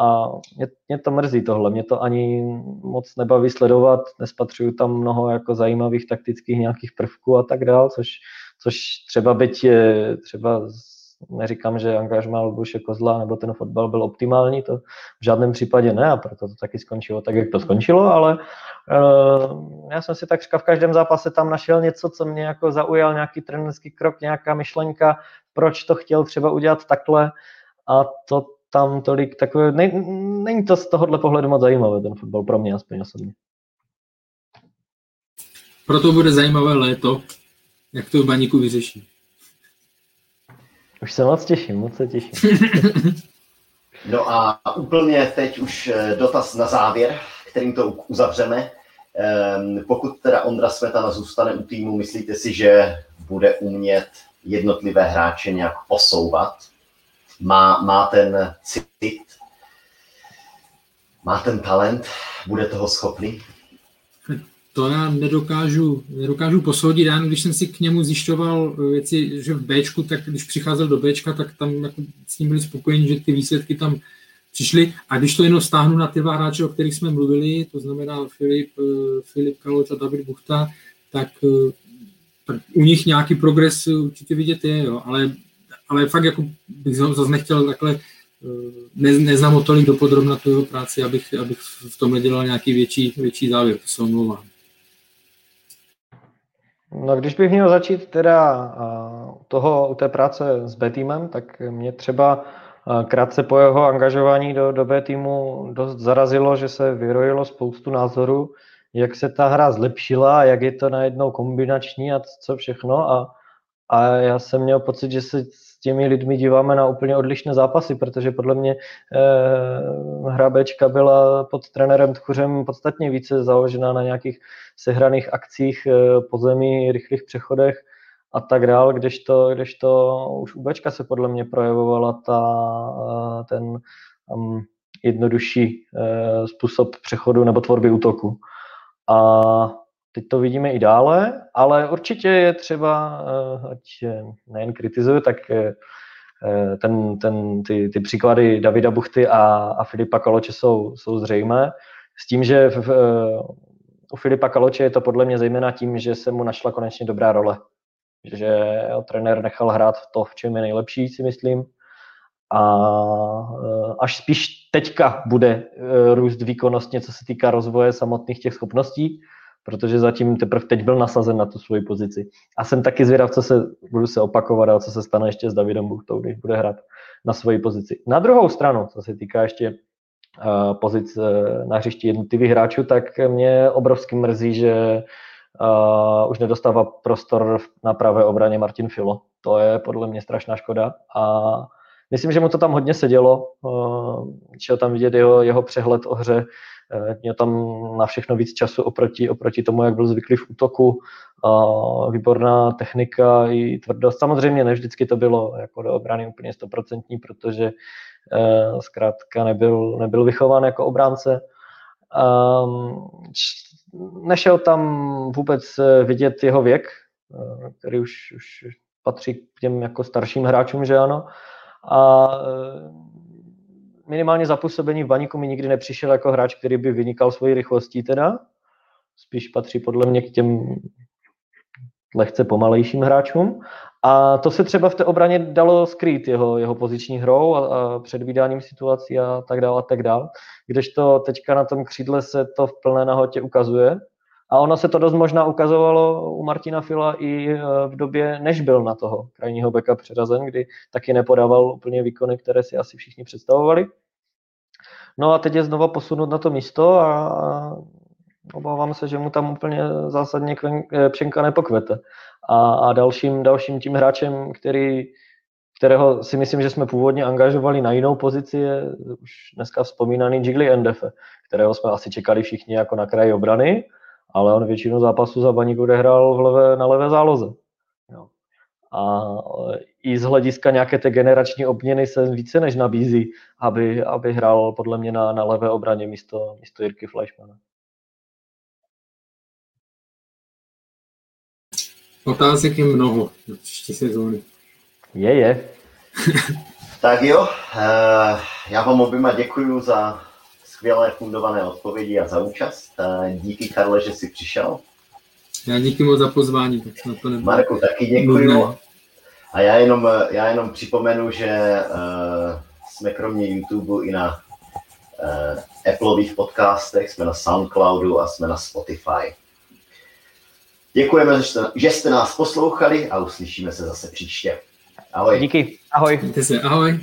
A mě, mě to mrzí tohle, mě to ani moc nebaví sledovat, nespatřuju tam mnoho jako zajímavých taktických nějakých prvků a tak dál, což, což třeba byť je, třeba neříkám, že angažmá Lubuše Kozla nebo ten fotbal byl optimální, to v žádném případě ne a proto to taky skončilo tak, jak to skončilo, ale uh, já jsem si tak v každém zápase tam našel něco, co mě jako zaujal, nějaký trenerský krok, nějaká myšlenka, proč to chtěl třeba udělat takhle a to tam tolik takové, ne, není to z tohohle pohledu moc zajímavé, ten fotbal pro mě aspoň osobně. Proto bude zajímavé léto, jak to v baníku vyřeší. Už se moc těším, moc se těším. No a úplně teď už eh, dotaz na závěr, kterým to uzavřeme. Ehm, pokud teda Ondra Smetana zůstane u týmu, myslíte si, že bude umět jednotlivé hráče nějak posouvat? má, má ten cit, má ten talent, bude toho schopný? To já nedokážu, nedokážu posoudit. Já, když jsem si k němu zjišťoval věci, že v Bčku, tak když přicházel do Bčka, tak tam jako s ním byli spokojeni, že ty výsledky tam přišly. A když to jenom stáhnu na ty dva hráče, o kterých jsme mluvili, to znamená Filip, Filip Kaloč a David Buchta, tak, tak u nich nějaký progres určitě vidět je, jo. Ale, ale fakt jako bych zase nechtěl takhle ne, neznám o tolik dopodrobna tu jeho práci, abych, abych v tom nedělal nějaký větší, větší závěr, to se omlouvám. No, když bych měl začít teda toho, u té práce s B týmem, tak mě třeba krátce po jeho angažování do, do B týmu dost zarazilo, že se vyrojilo spoustu názorů, jak se ta hra zlepšila, jak je to najednou kombinační a co všechno. A, a já jsem měl pocit, že se s těmi lidmi díváme na úplně odlišné zápasy, protože podle mě eh, hra Bčka byla pod trenérem Tchuřem podstatně více založená na nějakých sehraných akcích eh, po zemi, rychlých přechodech a tak dál, když to, když to už u Bčka se podle mě projevovala ta, eh, ten um, jednodušší uh, způsob přechodu nebo tvorby útoku. A teď to vidíme i dále, ale určitě je třeba, uh, ať nejen kritizuje, tak uh, ten, ten, ty, ty příklady Davida Buchty a, a Filipa Kaloče jsou, jsou zřejmé. S tím, že v, u Filipa Kaloče je to podle mě zejména tím, že se mu našla konečně dobrá role že jo, trenér nechal hrát v to, v čem je nejlepší, si myslím. A eh, až spíš teďka bude eh, růst výkonnostně, co se týká rozvoje samotných těch schopností, protože zatím teprve teď byl nasazen na tu svoji pozici. A jsem taky zvědav, co se, budu se opakovat, a co se stane ještě s Davidem Buchtou, když bude hrát na svoji pozici. Na druhou stranu, co se týká ještě uh, pozic uh, na hřišti jednotlivých hráčů, tak mě obrovsky mrzí, že Uh, už nedostává prostor na pravé obraně Martin Filo. To je podle mě strašná škoda. A myslím, že mu to tam hodně sedělo. Šel tam vidět jeho, jeho přehled o hře. Uh, měl tam na všechno víc času oproti, oproti tomu, jak byl zvyklý v útoku. Výborná technika i tvrdost. Samozřejmě ne vždycky to bylo jako do obrany úplně stoprocentní, protože uh, zkrátka nebyl, nebyl vychován jako obránce. Um, nešel tam vůbec eh, vidět jeho věk, eh, který už, už patří k těm jako starším hráčům, že ano. A eh, minimálně za působení v baníku mi nikdy nepřišel jako hráč, který by vynikal svojí rychlostí teda. Spíš patří podle mě k těm lehce pomalejším hráčům. A to se třeba v té obraně dalo skrýt jeho, jeho poziční hrou a, a předvídáním situací a tak dále a tak dále. Kdežto teďka na tom křídle se to v plné nahotě ukazuje. A ono se to dost možná ukazovalo u Martina Fila i e, v době, než byl na toho krajního beka přeřazen, kdy taky nepodával úplně výkony, které si asi všichni představovali. No a teď je znova posunut na to místo a obávám se, že mu tam úplně zásadně e, Pšenka nepokvete. A, a dalším, dalším tím hráčem, který, kterého si myslím, že jsme původně angažovali na jinou pozici, je už dneska vzpomínaný Gigli Endefe, kterého jsme asi čekali všichni jako na kraji obrany, ale on většinu zápasů za Baník odehrál v levé, na levé záloze. Jo. A i z hlediska nějaké té generační obměny se více než nabízí, aby, aby hrál podle mě na, na levé obraně místo, místo Jirky Fleischmana. Otázek je mnoho na příští sezóny. Je, je. tak jo, eh, já vám oběma děkuji za skvělé fundované odpovědi a za účast. Díky, Karle, že jsi přišel. Já díky moc za pozvání. Tak na to Marku, taky děkuji. A já jenom, já jenom připomenu, že uh, jsme kromě YouTube i na uh, Appleových podcastech, jsme na Soundcloudu a jsme na Spotify. Děkujeme, že jste, že jste nás poslouchali a uslyšíme se zase příště. Ahoj. Díky. Ahoj. Mějte se. Ahoj.